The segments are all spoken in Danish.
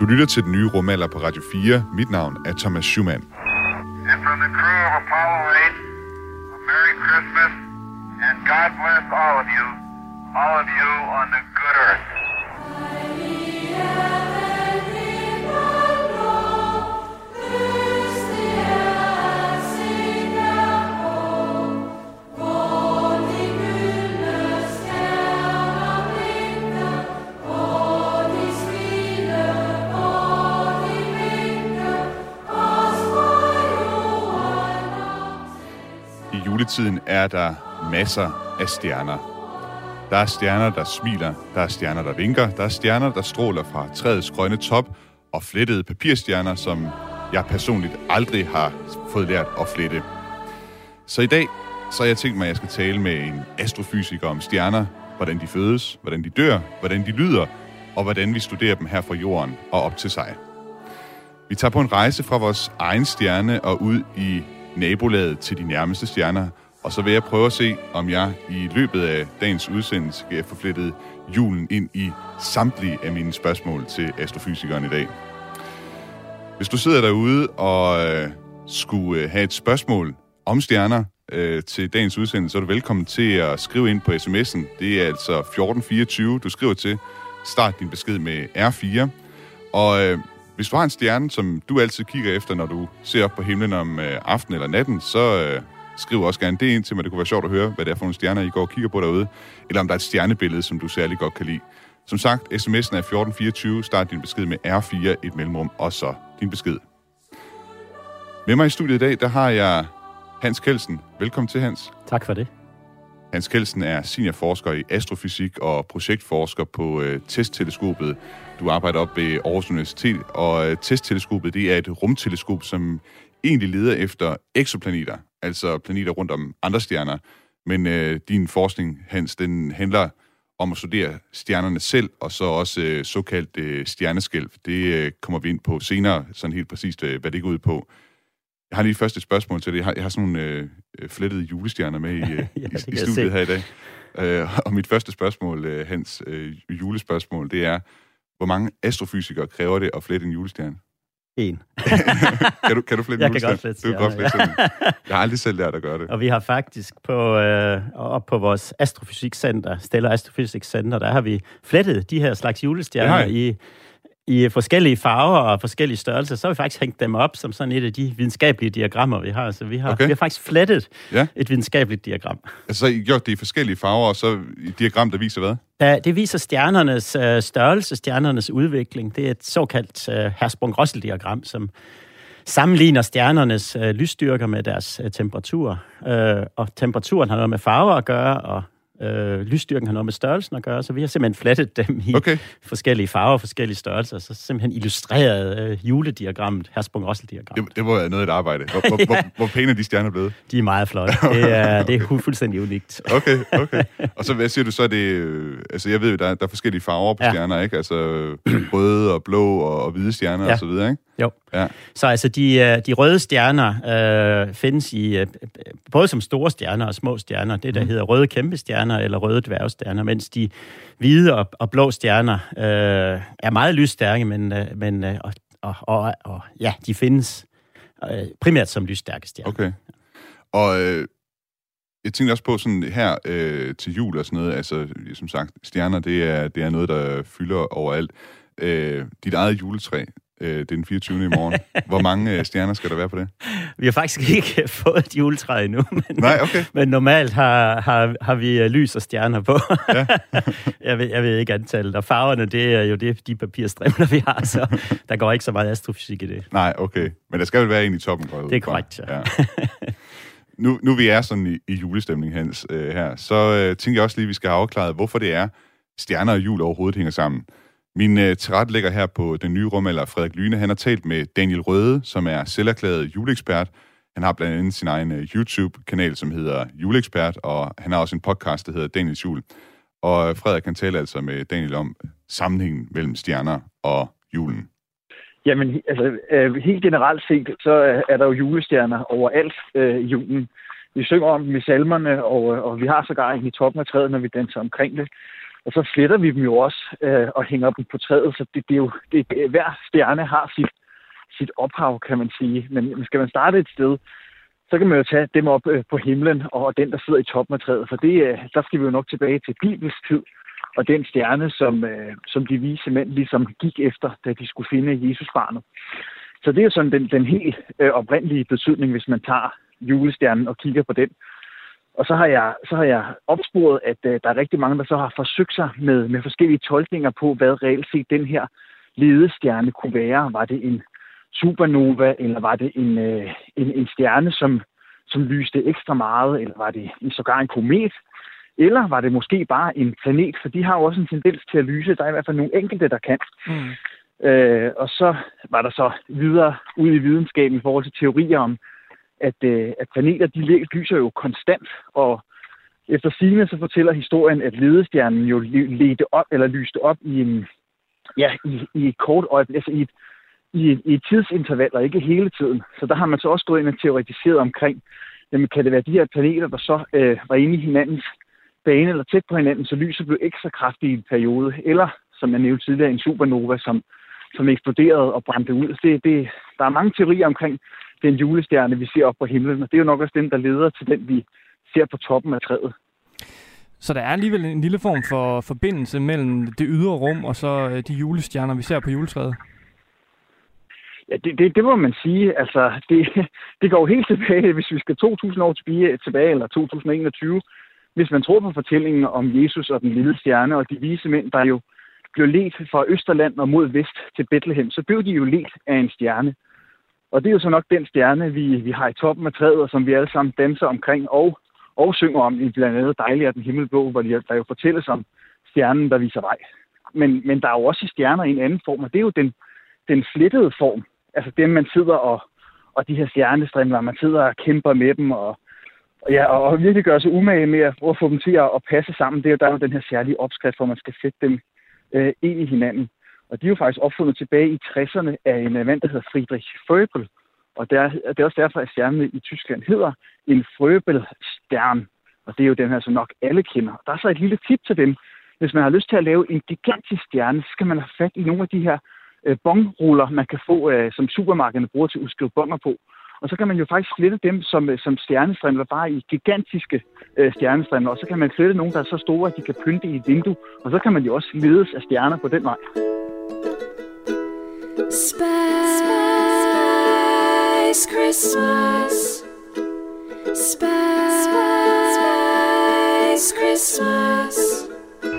Du lytter til den nye rumalder på Radio 4. Mit navn er Thomas Schumann. And from the crew of Apollo 8, a Merry Christmas, and God bless all of you, all of you on the I juletiden er der masser af stjerner. Der er stjerner, der smiler, der er stjerner, der vinker, der er stjerner, der stråler fra træets grønne top, og flettede papirstjerner, som jeg personligt aldrig har fået lært at flette. Så i dag, så har jeg tænkt mig, at jeg skal tale med en astrofysiker om stjerner, hvordan de fødes, hvordan de dør, hvordan de lyder, og hvordan vi studerer dem her fra jorden og op til sig. Vi tager på en rejse fra vores egen stjerne og ud i nabolaget til de nærmeste stjerner, og så vil jeg prøve at se, om jeg i løbet af dagens udsendelse kan få flettet julen ind i samtlige af mine spørgsmål til astrofysikeren i dag. Hvis du sidder derude og øh, skulle øh, have et spørgsmål om stjerner øh, til dagens udsendelse, så er du velkommen til at skrive ind på sms'en. Det er altså 1424, du skriver til. Start din besked med R4. Og øh, hvis du har en stjerne, som du altid kigger efter, når du ser op på himlen om øh, aftenen eller natten, så øh, skriv også gerne det ind til mig. Det kunne være sjovt at høre, hvad det er for nogle stjerner, I går og kigger på derude. Eller om der er et stjernebillede, som du særlig godt kan lide. Som sagt, sms'en er 1424. Start din besked med R4, et mellemrum, og så din besked. Med mig i studiet i dag, der har jeg Hans Kelsen. Velkommen til, Hans. Tak for det. Hans Kelsen er seniorforsker i astrofysik og projektforsker på øh, testteleskopet. Du arbejder op ved Aarhus Universitet, og øh, testteleskopet det er et rumteleskop, som egentlig leder efter eksoplaneter, altså planeter rundt om andre stjerner. Men øh, din forskning, Hans, den handler om at studere stjernerne selv, og så også øh, såkaldt øh, stjerneskælv. Det øh, kommer vi ind på senere, sådan helt præcist, øh, hvad det går ud på. Jeg har lige først et spørgsmål til det. Jeg har, jeg har sådan nogle øh, øh, flettede julestjerner med i, øh, Ja, i, i studiet se. her i dag. Øh, og mit første spørgsmål, øh, Hans, øh, julespørgsmål, det er, hvor mange astrofysikere kræver det at flette en julestjerne? En. Kan du, kan du flette Jeg kan godt flette Du kan godt flette en. Jeg har aldrig selv lært at gøre det. Og vi har faktisk på, øh, op på vores astrofysikcenter, Stellar Astrophysics Center, der har vi flettet de her slags julestjerner i, i forskellige farver og forskellige størrelser. Så har vi faktisk hængt dem op som sådan et af de videnskabelige diagrammer, vi har. Så vi har, Okay. vi har faktisk flettet Ja. et videnskabeligt diagram. Altså, så har I gjort det i forskellige farver, og så et diagram, der viser hvad? Da, det viser stjernernes øh, størrelse, stjernernes udvikling. Det er et såkaldt øh, Hertzsprung-Russell-diagram, som sammenligner stjernernes øh, lysstyrker med deres øh, temperatur. Øh, og temperaturen har noget med farver at gøre, og øh, lysstyrken har noget med størrelsen at gøre, så vi har simpelthen flettet dem i Okay. forskellige farver, forskellige størrelser, så simpelthen illustreret øh, julediagrammet, Hertzsprung-Russell-diagram. Det, det var noget af et arbejde. Hvor, hvor, hvor, hvor pæne er de stjerner blevet? De er meget flotte. Det er, det er fu- fuldstændig unikt. Okay, okay. Og så hvad siger du så, det... øh, Altså, jeg ved jo, der, er- der er forskellige farver på ja. Ja. stjerner, ikke? Altså, røde og blå og, og hvide stjerner ja. Ja. og så videre, ikke? Jo. Ja. Så altså, de, øh, de røde stjerner øh, findes i øh, både som store stjerner og små stjerner. Det, der Mhm. hedder røde kæmpestjerner eller røde dværgstjerner, mens de hvide og, og blå stjerner øh, er meget lysstærke, men, øh, men øh, og, og, og, og, ja, de findes øh, primært som lysstærke stjerner. Okay. Og øh, jeg tænkte også på sådan her øh, til jul og sådan noget, altså som sagt, stjerner, det er, det er noget, der fylder overalt. Øh, dit eget juletræ, øh, det er den 24. i morgen. Hvor mange øh, stjerner skal der være på det? Vi har faktisk ikke fået et juletræ endnu, men, Nej, okay. men normalt har, har, har vi øh, lys og stjerner på. Ja. jeg, ved, jeg ved ikke antallet, og farverne, det er jo det, de papirstrimler, vi har, så der går ikke så meget astrofysik i det. Nej, okay. Men der skal vel være en i toppen, går Det er korrekt, ja. ja. Nu, nu vi er sådan i, i julestemning, Hans, øh, her, så øh, tænker jeg også lige, at vi skal have afklaret, hvorfor det er, stjerner og jul overhovedet hænger sammen. Min øh, tilrettelægger her på den nye rumalder, Frederik Lyne, han har talt med Daniel Røde, som er selverklæret juleekspert. Han har blandt andet sin egen øh, YouTube-kanal, som hedder Juleekspert, og han har også en podcast, der hedder Daniels Jul. Og øh, Frederik kan tale altså med Daniel om sammenhængen mellem stjerner og julen. Jamen, altså, øh, helt generelt set, så øh, er- der jo julestjerner overalt øh, i julen. Vi synger om dem i salmerne, og, øh, og vi har sågar en i toppen af træet, når vi danser omkring det. Og så fletter vi dem jo også øh, og hænger dem på træet, så det, det er jo, det, det, hver stjerne har sit, sit ophav, kan man sige. Men skal man starte et sted, så kan man jo tage dem op øh, på himlen, og den, der sidder i toppen af træet. For det, øh, der skal vi jo nok tilbage til Bibels tid, og den stjerne, som, øh, som de vise mænd ligesom gik efter, da de skulle finde Jesusbarnet. Så det er jo sådan den, den helt øh, oprindelige betydning, hvis man tager julestjernen og kigger på den. Og så har jeg, så har jeg opsporet, at øh, der er rigtig mange, der så har forsøgt sig med, med forskellige tolkninger på, hvad reelt set den her ledestjerne kunne være. Var det en supernova, eller var det en, øh, en, en stjerne, som, som lyste ekstra meget, eller var det en, sågar en komet, eller var det måske bare en planet, for de har jo også en tendens til at lyse. Der er i hvert fald nogle enkelte, der kan. Mm. Øh, og så var der så videre ud i videnskaben i forhold til teorier om, at, øh, at planeter de lyser jo konstant, og efter sigende så fortæller historien, at ledestjernen jo ledte op, eller lyste op i en, ja, i, i et kort øjeblik, altså i et, i, et, i et tidsinterval, og ikke hele tiden. Så der har man så også gået ind og teoretiseret omkring, jamen kan det være de her planeter, der så øh, var inde i hinandens bane eller tæt på hinanden, så lyset blev ekstra kraftigt i en periode, eller som jeg nævnte tidligere, en supernova, som, som eksploderede og brændte ud. Det, det, der er mange teorier omkring den julestjerne, vi ser op på himlen, og det er jo nok også den, der leder til den, vi ser på toppen af træet. Så der er alligevel en lille form for forbindelse mellem det ydre rum og så øh, de julestjerner, vi ser på juletræet? Ja, det, det, det må man sige. Altså, det, det går jo helt tilbage, hvis vi skal 2.000 år tilbage, tilbage, eller 2021, hvis man tror på fortællingen om Jesus og den lille stjerne og de vise mænd, der jo blev ledt fra Østerland og mod vest til Bethlehem, så blev de jo ledt af en stjerne. Og det er jo så nok den stjerne, vi, vi har i toppen af træet, og som vi alle sammen danser omkring og, og synger om i blandt andet Dejlig er den himmelblå, hvor der jo fortælles om stjernen, der viser vej. Men, men der er jo også stjerner i en anden form, og det er jo den, den flettede form. Altså dem, man sidder og, og de her stjernestrimler, man sidder og kæmper med dem, og, ja, og virkelig gøre sig umage med at prøve at få dem til at, at passe sammen. Det er jo, der er jo den her særlige opskrift, hvor man skal sætte dem øh, ind i hinanden. Og de er jo faktisk opfundet tilbage i 60'erne af en øh, mand, der hedder Friedrich Fröbel. Og der, det er også derfor, at stjernen i Tyskland hedder en Fröbel-stjern. Og det er jo den her, som nok alle kender. Og Der er så et lille tip til dem. Hvis man har lyst til at lave en gigantisk stjerne, så skal man have fat i nogle af de her øh, bongruller, man kan få, øh, som supermarkederne bruger til at udskrive bonger på. Og så kan man jo faktisk flette dem som, øh, som stjernestrimler, bare i gigantiske øh, stjernestrimler. Og så kan man flette nogle, der er så store, at de kan pynte i et vindue. Og så kan man jo også ledes af stjerner på den vej. Spice Christmas Spice Christmas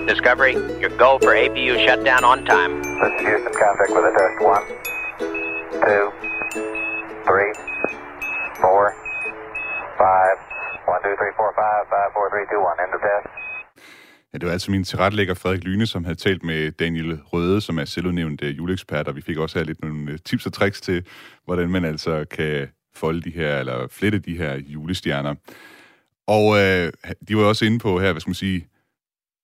Discovery, your go for APU shutdown on time. This is Houston, contact with a test. One, two, three, four, five. One, two, three, four, five, five, four, three, two, one. End of test. Ja, det var altså min tilrettelægger Frederik Lyne, som havde talt med Daniel Røde, som er selvudnævnt øh, juleekspert, og vi fik også her lidt nogle øh, tips og tricks til, hvordan man altså kan folde de her, eller flette de her julestjerner. Og øh, de var også inde på her, hvad skal man sige,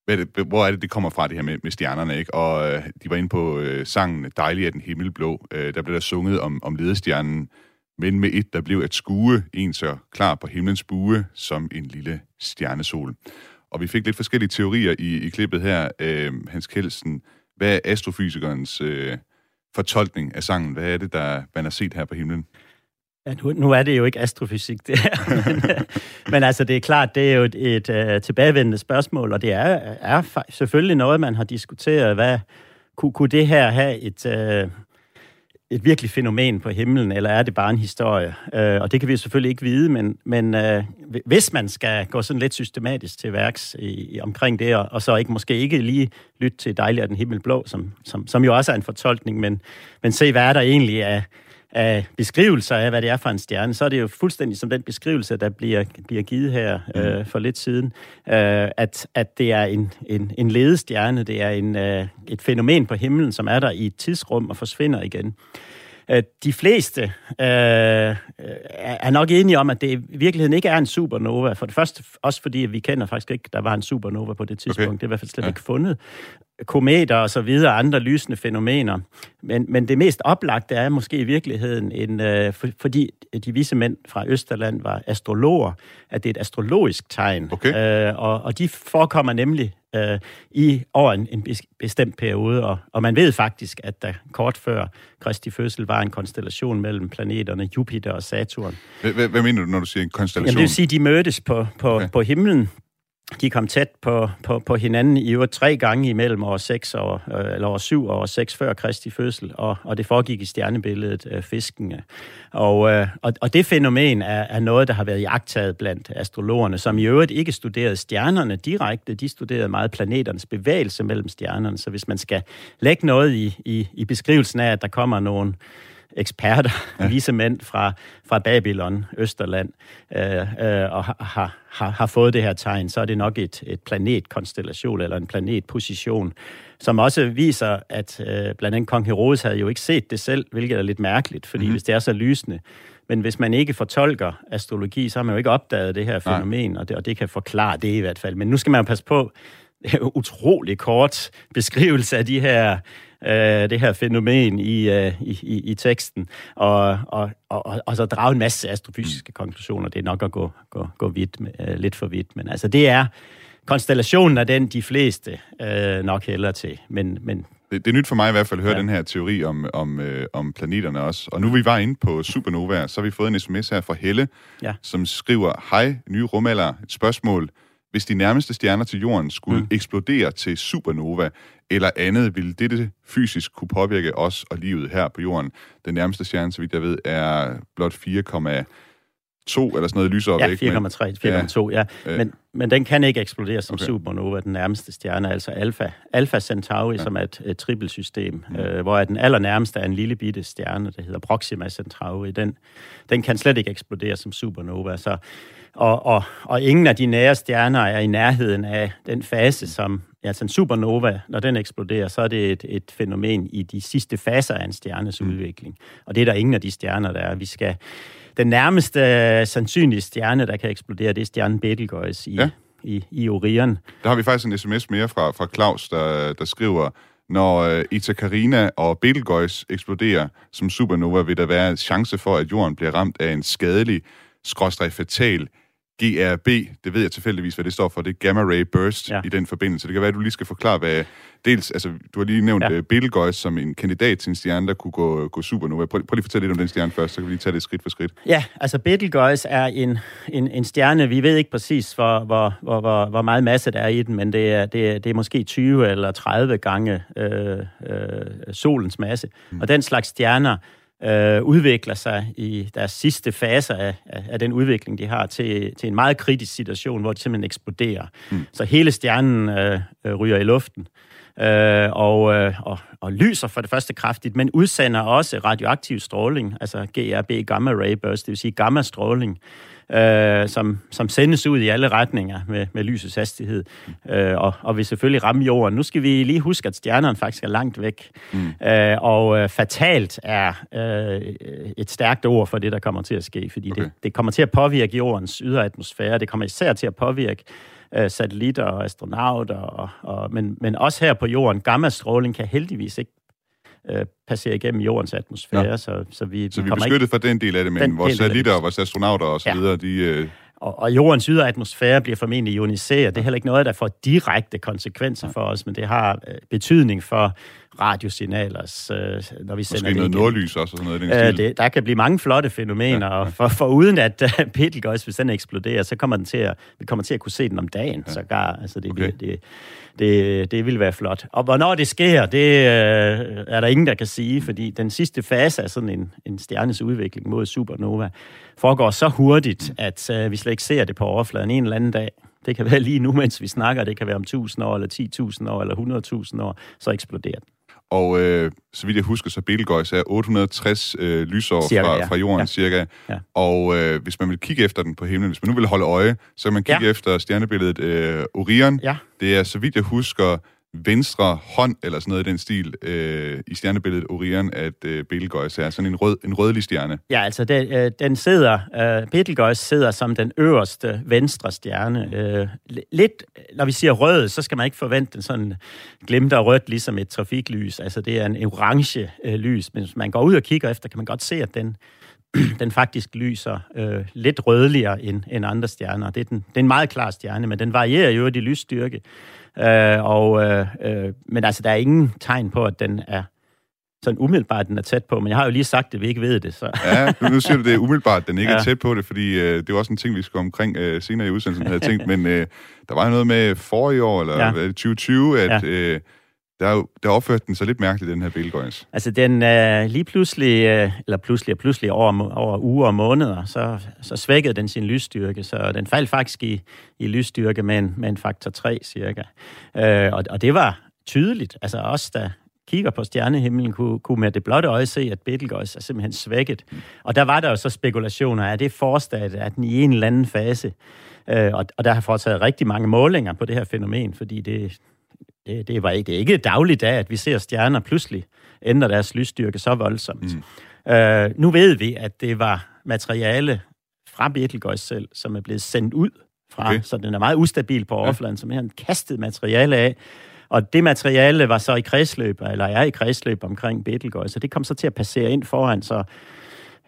hvad det, hvor er det, det kommer fra, det her med, med stjernerne, ikke? Og øh, de var inde på øh, sangen Dejlig er den himmelblå. Øh, der blev der sunget om, om ledestjernen, men med et, der blev at skue, en så klar på himlens bue, som en lille stjernesol. Og vi fik lidt forskellige teorier i, i klippet her. Øh, Hans Kelsen, hvad er astrofysikernes øh, fortolkning af sangen? Hvad er det, der man har set her på himlen? Ja, nu, nu er det jo ikke astrofysik, det her. men, øh, men altså, det er klart, det er jo et, et øh, tilbagevendende spørgsmål, og det er, er selvfølgelig noget, man har diskuteret. Hvad, kunne, kunne det her have et... Øh, et virkelig fænomen på himlen, eller er det bare en historie? Øh, og det kan vi selvfølgelig ikke vide, men, men øh, hvis man skal gå sådan lidt systematisk til værks i, i, omkring det, og, og så ikke måske ikke lige lytte til Dejlig er den himmel blå, som, som, som jo også er en fortolkning, men, men se, hvad er der egentlig af, af beskrivelser af, hvad det er for en stjerne, så er det jo fuldstændig som den beskrivelse, der bliver, bliver givet her mm. øh, for lidt siden, øh, at, at det er en, en, en ledestjerne, det er en, øh, et fænomen på himlen, som er der i et tidsrum og forsvinder igen. Øh, de fleste øh, er nok enige om, at det i virkeligheden ikke er en supernova. For det første også fordi, vi kender faktisk ikke, der var en supernova på det tidspunkt. Okay. Det er i hvert fald slet ja. ikke fundet. Kometer og så videre, andre lysende fænomener. Men, men det mest oplagte er måske i virkeligheden, en, øh, for, fordi de vise mænd fra Østerland var astrologer, at det er et astrologisk tegn. Okay. Øh, og, og de forekommer nemlig øh, i over en, en bestemt periode, og, og man ved faktisk, at der kort før Kristi fødsel var en konstellation mellem planeterne Jupiter og Saturn. Hvad, hvad mener du, når du siger en konstellation? Jamen, det vil sige, at de mødtes på, på, okay. på himlen de kom tæt på, på, på hinanden i øvrigt tre gange imellem år 6 og, øh, eller år 7 og år 6 før Kristi fødsel, og, og det foregik i stjernebilledet øh, fiskene. Og, øh, og, og det fænomen er, er noget, der har været jagtaget blandt astrologerne, som i øvrigt ikke studerede stjernerne direkte, de studerede meget planeternes bevægelse mellem stjernerne, så hvis man skal lægge noget i, i, i beskrivelsen af, at der kommer nogle eksperter, ja. vise mænd fra, fra Babylon, Østerland, øh, øh, og har, har, har fået det her tegn, så er det nok et, et planetkonstellation eller en planetposition, som også viser, at øh, blandt andet kong Herodes havde jo ikke set det selv, hvilket er lidt mærkeligt, fordi mm-hmm. hvis det er så lysende, men hvis man ikke fortolker astrologi, så har man jo ikke opdaget det her fænomen, og det, og det kan forklare det i hvert fald. Men nu skal man passe på, utrolig kort beskrivelse af de her øh, det her fænomen i, øh, i, i, i teksten, og, og, og, og så drage en masse astrofysiske mm. konklusioner. Det er nok at gå, gå, gå vidt, øh, lidt for vidt, men altså det er konstellationen af den, de fleste øh, nok hælder til, men, men det, det er nyt for mig i hvert fald at høre ja. den her teori om, om, øh, om planeterne også. Og nu vi var inde på supernova, så har vi fået en sms her fra Helle, ja. som skriver, Hej, nye rumalder, et spørgsmål. Hvis de nærmeste stjerner til jorden skulle mm. eksplodere til supernova eller andet, ville dette fysisk kunne påvirke os og livet her på jorden? Den nærmeste stjerne, så vidt jeg ved, er blot 4,2 eller sådan noget lysår ja, 4,3, 4,2, ja. ja. Men, men den kan ikke eksplodere som okay. supernova, den nærmeste stjerne, altså Alpha, Alpha Centauri, ja. som er et, et trippelsystem, mm. øh, hvor den allernærmeste er en lille bitte stjerne, der hedder Proxima Centauri. Den, den kan slet ikke eksplodere som supernova, så og, og, og ingen af de nære stjerner er i nærheden af den fase, som altså en supernova, når den eksploderer, så er det et, et fænomen i de sidste faser af en stjernes mm. udvikling. Og det er der ingen af de stjerner, der er. Vi skal, den nærmeste sandsynlige stjerne, der kan eksplodere, det er stjernen Betelgeuse i, ja. i, i Orion. Der har vi faktisk en sms mere fra, fra Claus, der, der skriver, når uh, Ita Carina og Betelgeuse eksploderer som supernova, vil der være en chance for, at jorden bliver ramt af en skadelig, skråstrej fatal GRB, det ved jeg tilfældigvis, hvad det står for, det er Gamma Ray Burst ja. i den forbindelse. Det kan være, at du lige skal forklare, hvad... Dels, altså, du har lige nævnt ja. Øh, Betelgeuse som en kandidat til en stjerne, der kunne gå, gå supernova. Prøv, prøv lige at fortælle lidt om den stjerne først, så kan vi lige tage det skridt for skridt. Ja, altså Betelgeuse er en, en, en stjerne, vi ved ikke præcis, hvor, hvor, hvor, hvor, hvor meget masse der er i den, men det er, det er, det er måske 20 eller 30 gange øh, øh, solens masse. Mm. Og den slags stjerner øh, udvikler sig i deres sidste fase af, af, af den udvikling, de har, til, til en meget kritisk situation, hvor det simpelthen eksploderer. Mm. Så hele stjernen øh, øh, ryger i luften. Øh, og, øh, og, og lyser for det første kraftigt, men udsender også radioaktiv stråling, altså GRB, gamma ray burst, det vil sige gamma-stråling, øh, som, som sendes ud i alle retninger med, med lysets hastighed, øh, og, og vil selvfølgelig ramme jorden. Nu skal vi lige huske, at stjernerne faktisk er langt væk, mm. øh, og øh, fatalt er øh, et stærkt ord for det, der kommer til at ske, fordi okay. det, det kommer til at påvirke jordens ydre atmosfære, det kommer især til at påvirke øh, satellitter og astronauter, og, og, men, men også her på jorden. Gammastråling kan heldigvis ikke øh, passerer igennem jordens atmosfære, ja. så, så vi, så vi, er beskyttet ikke... fra den del af det, men vores satellitter og vores astronauter og så ja. videre, de... Øh... Og, og jordens ydre atmosfære bliver formentlig ioniseret. Det er heller ikke noget, der får direkte konsekvenser for os, men det har øh, betydning for radiosignaler, øh, når vi sender Måske noget nordlys også, og sådan noget øh, det, Der kan blive mange flotte fænomener, ja, ja. og for, for uden at uh, Betelgeuse, hvis den eksploderer, så kommer den til at, vi kommer til at kunne se den om dagen, ja. sågar. Altså, det, okay. det, det, det, det vil være flot. Og hvornår det sker, det øh, er der ingen, der kan sige, fordi den sidste fase af sådan en, en stjernes udvikling mod supernova foregår så hurtigt, at øh, vi slet ikke ser det på overfladen en eller anden dag. Det kan være lige nu, mens vi snakker, det kan være om 1000 år, eller 10.000 år, eller 100.000 år, så eksploderer den. Og øh, så vidt jeg husker, så Betelgeuse er 860 øh, lysår cirka, fra, ja. fra jorden, ja. cirka. Ja. Og øh, hvis man vil kigge efter den på himlen, hvis man nu vil holde øje, så kan man kigge ja. efter stjernebilledet øh, Orion. Ja. Det er, så vidt jeg husker, venstre hånd, eller sådan noget i den stil, øh, i stjernebilledet Orion, at øh, Betelgeuse er sådan en, rød, en rødlig stjerne. Ja, altså det, øh, den sidder, øh, Betelgeuse sidder som den øverste venstre stjerne. Øh, lidt, når vi siger rød, så skal man ikke forvente den sådan glimter rødt, ligesom et trafiklys. Altså det er en orange øh, lys, men hvis man går ud og kigger efter, kan man godt se, at den, den faktisk lyser øh, lidt rødligere end, end andre stjerner. Det er, den, det er en meget klar stjerne, men den varierer jo i lysstyrke. Øh, og, øh, øh, men altså, der er ingen tegn på, at den er sådan umiddelbart, den er tæt på, men jeg har jo lige sagt, at vi ikke ved det. Så. ja, nu siger du, det er umiddelbart, den ikke ja. er tæt på det, fordi øh, det er også en ting, vi skal omkring øh, senere i udsendelsen, havde tænkt, men øh, der var noget med forrige år, eller ja. 2020, at ja. øh, der, der opførte den så lidt mærkeligt, den her Bilgøjens. Altså, den øh, lige pludselig, øh, eller pludselig og pludselig over, over uger og måneder, så, så svækkede den sin lysstyrke, så den faldt faktisk i, i lysstyrke med en, med en faktor 3 cirka. Øh, og, og det var tydeligt. Altså, os, der kigger på stjernehimlen, kunne, kunne med det blotte øje se, at Betelgeuse er simpelthen svækket. Og der var der jo så spekulationer, er det forstadiet, at den i en eller anden fase, øh, og, og der har foretaget rigtig mange målinger på det her fænomen, fordi det, det, det, var ikke, det er ikke dagligt af, at vi ser stjerner pludselig ændre deres lysstyrke så voldsomt. Mm. Øh, nu ved vi, at det var materiale fra Betelgeuse selv, som er blevet sendt ud fra, okay. så den er meget ustabil på overfladen, ja. som er kastet materiale af. Og det materiale var så i kredsløb, eller er i kredsløb omkring Betelgeuse, så det kom så til at passere ind foran, så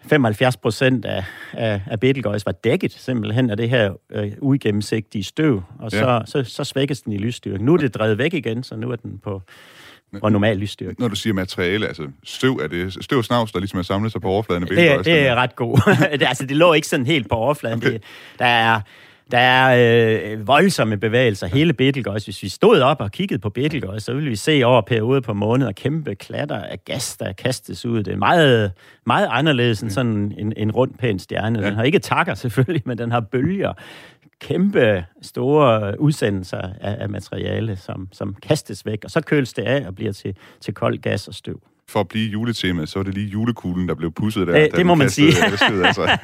75 procent af, af, af Betelgeuse var dækket simpelthen af det her øh, uigennemsigtige støv, og ja. så, så, så svækkes den i lysstyrke. Nu er det drevet væk igen, så nu er den på, på normal lysstyrke. Når du siger materiale, altså støv, er det støv snavs, der ligesom er samlet sig på overfladen af? Det, det er ret god. det, altså, det lå ikke sådan helt på overfladen. Okay. Det, der er der er øh, voldsomme bevægelser. Hele Betelgeuse, hvis vi stod op og kiggede på Betelgeuse, så ville vi se over perioder på måneder kæmpe klatter af gas, der kastes ud. Det er meget, meget anderledes end sådan en, en rund pæn stjerne. Den har ikke takker selvfølgelig, men den har bølger. Kæmpe store udsendelser af, af materiale, som, som kastes væk, og så køles det af og bliver til, til kold gas og støv for at blive juletema, så var det lige julekuglen, der blev pusset der. Det, det må man sige. Støvet, altså.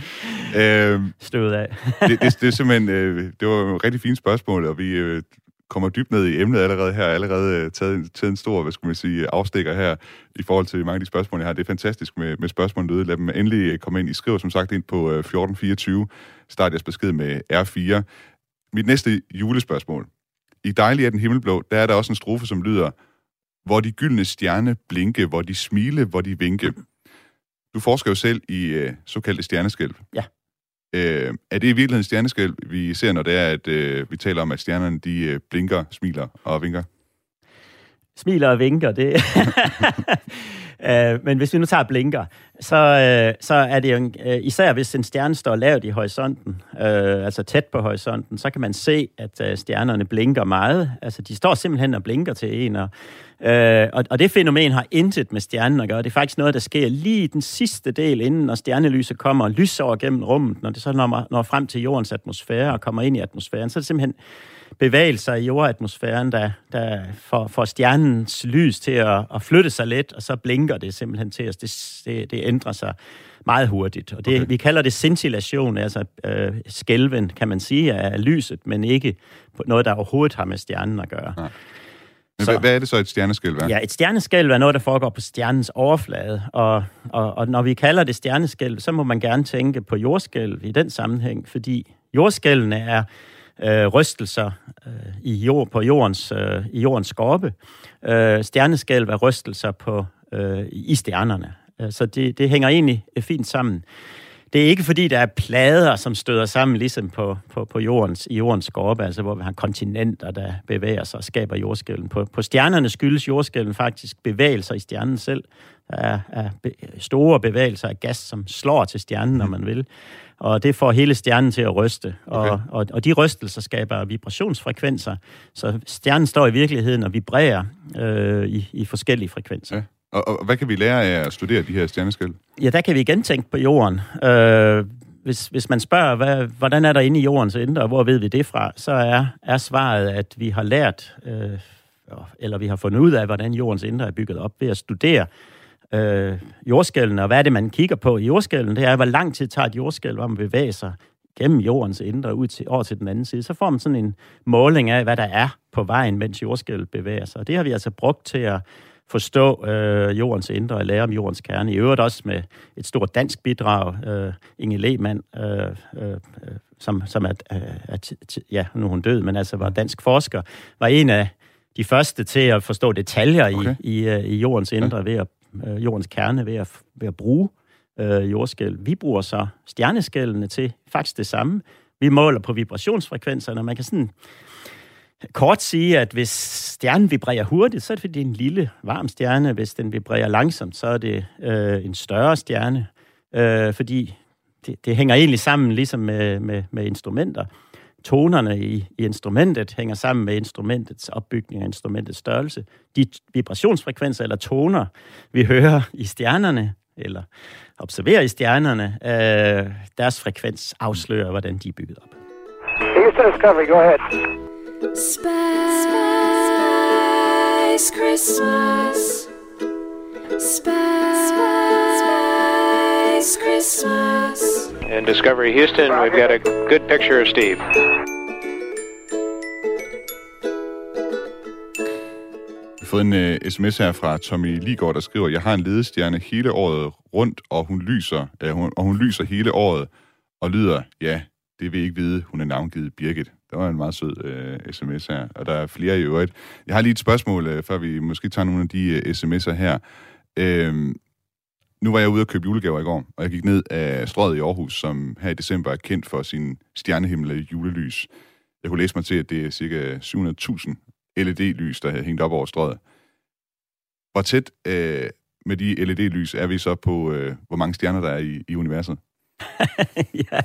øhm, Støvet af. det, det, det, er simpelthen, øh, det var et rigtig fint spørgsmål, og vi øh, kommer dybt ned i emnet allerede her, allerede øh, taget, taget en stor, hvad skal man sige, afstikker her i forhold til mange af de spørgsmål, jeg har. Det er fantastisk med, med spørgsmål døde. Lad dem endelig øh, komme ind. I skriver som sagt ind på 1424. Start jeres besked med R4. Mit næste julespørgsmål. I Dejlig er den himmelblå, der er der også en strofe, som lyder, hvor de gyldne stjerne blinke, hvor de smile, hvor de vinke. Du forsker jo selv i øh, såkaldte stjerneskælv. Ja. Øh, er det i virkeligheden stjerneskælv, vi ser, når det er, at øh, vi taler om, at stjernerne de øh, blinker, smiler og vinker? Smiler og vinker, det... øh, men hvis vi nu tager blinker, så, øh, så er det jo, øh, især hvis en stjerne står lavt i horisonten, øh, altså tæt på horisonten, så kan man se, at øh, stjernerne blinker meget. Altså, de står simpelthen og blinker til en, og Øh, og, og det fænomen har intet med stjernen at gøre. Det er faktisk noget, der sker lige den sidste del, inden når stjernelyset kommer og lyser over gennem rummet, når det så når, når frem til jordens atmosfære og kommer ind i atmosfæren, så er det simpelthen bevægelser i jordatmosfæren, der, der får, får stjernens lys til at, at flytte sig lidt, og så blinker det simpelthen til os. Det, det, det ændrer sig meget hurtigt. Og det, okay. vi kalder det scintillation, altså øh, skælven, kan man sige, af lyset, men ikke noget, der overhovedet har med stjernen at gøre. Ja. Men så, hvad er det så, et stjerneskælv er? Ja, et stjerneskælv er noget, der foregår på stjernens overflade. Og, og, og når vi kalder det stjerneskælv, så må man gerne tænke på jordskælv i den sammenhæng, fordi jordskælvene er øh, rystelser øh, i jord, på jordens, øh, i jordens skorpe. Øh, stjerneskælv er rystelser på, øh, i stjernerne. Øh, så det, det hænger egentlig fint sammen. Det er ikke fordi, der er plader, som støder sammen, ligesom på, på, på jordens, i jordens skorpe, altså hvor vi har kontinenter, der bevæger sig og skaber jordskælven. På, på stjernerne skyldes jordskælven faktisk bevægelser i stjernen selv. Der er, er be, store bevægelser af gas, som slår til stjernen, når man vil. Og det får hele stjernen til at ryste. Okay. Og, og, og de rystelser skaber vibrationsfrekvenser. Så stjernen står i virkeligheden og vibrerer øh, i, i forskellige frekvenser. Ja. Og, og hvad kan vi lære af at studere de her stjerneskæld? Ja, der kan vi igen tænke på jorden. Øh, hvis, hvis man spørger, hvad, hvordan er der inde i jordens indre, og hvor ved vi det fra, så er, er svaret, at vi har lært, øh, eller vi har fundet ud af, hvordan jordens indre er bygget op ved at studere øh, jordskælden, Og hvad er det, man kigger på i jordskælden? Det er, hvor lang tid tager et jordskælv om at bevæge sig gennem jordens indre ud til, over til den anden side, så får man sådan en måling af, hvad der er på vejen, mens jordskælvet bevæger sig. Og det har vi altså brugt til at forstå øh, jordens indre og lære om jordens kerne. I øvrigt også med et stort dansk bidrag. Øh, Inge Lehmann, øh, øh, som, som er, er, er, ja, nu er hun død, men altså var dansk forsker, var en af de første til at forstå detaljer okay. i, i, øh, i jordens indre, ja. ved at, øh, jordens kerne, ved at, ved at bruge øh, jordskæl. Vi bruger så stjerneskældene til faktisk det samme. Vi måler på vibrationsfrekvenserne, man kan sådan kort sige, at hvis stjernen vibrerer hurtigt, så er det fordi det er en lille, varm stjerne. Hvis den vibrerer langsomt, så er det øh, en større stjerne, øh, fordi det, det hænger egentlig sammen ligesom med, med, med instrumenter. Tonerne i, i instrumentet hænger sammen med instrumentets opbygning og instrumentets størrelse. De vibrationsfrekvenser eller toner, vi hører i stjernerne, eller observerer i stjernerne, øh, deres frekvens afslører, hvordan de er bygget op. Houston Discovery, go ahead. Space, Christmas. Space, Christmas. And Discovery Houston, we've got a good picture of Steve. Vi har fået en uh, sms her fra Tommy Ligård, der skriver, jeg har en ledestjerne hele året rundt, og hun lyser, uh, hun, og hun lyser hele året, og lyder, ja, det vil I ikke vide, hun er navngivet Birgit. Det var en meget sød øh, sms her, og der er flere i øvrigt. Jeg har lige et spørgsmål, øh, før vi måske tager nogle af de øh, sms'er her. Øh, nu var jeg ude og købe julegaver i går, og jeg gik ned af strøget i Aarhus, som her i december er kendt for sin stjernehimmel og julelys. Jeg kunne læse mig til, at det er cirka 700.000 LED-lys, der er hængt op over strøget. Hvor tæt øh, med de LED-lys er vi så på, øh, hvor mange stjerner der er i, i universet? ja,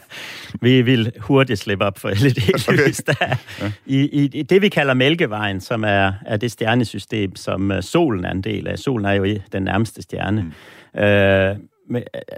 vi vil hurtigt slippe op for LED-lys. Okay. Der ja. i, I det, vi kalder Mælkevejen, som er, er det stjernesystem, som uh, solen er en del af. Solen er jo den nærmeste stjerne. Mm. Øh,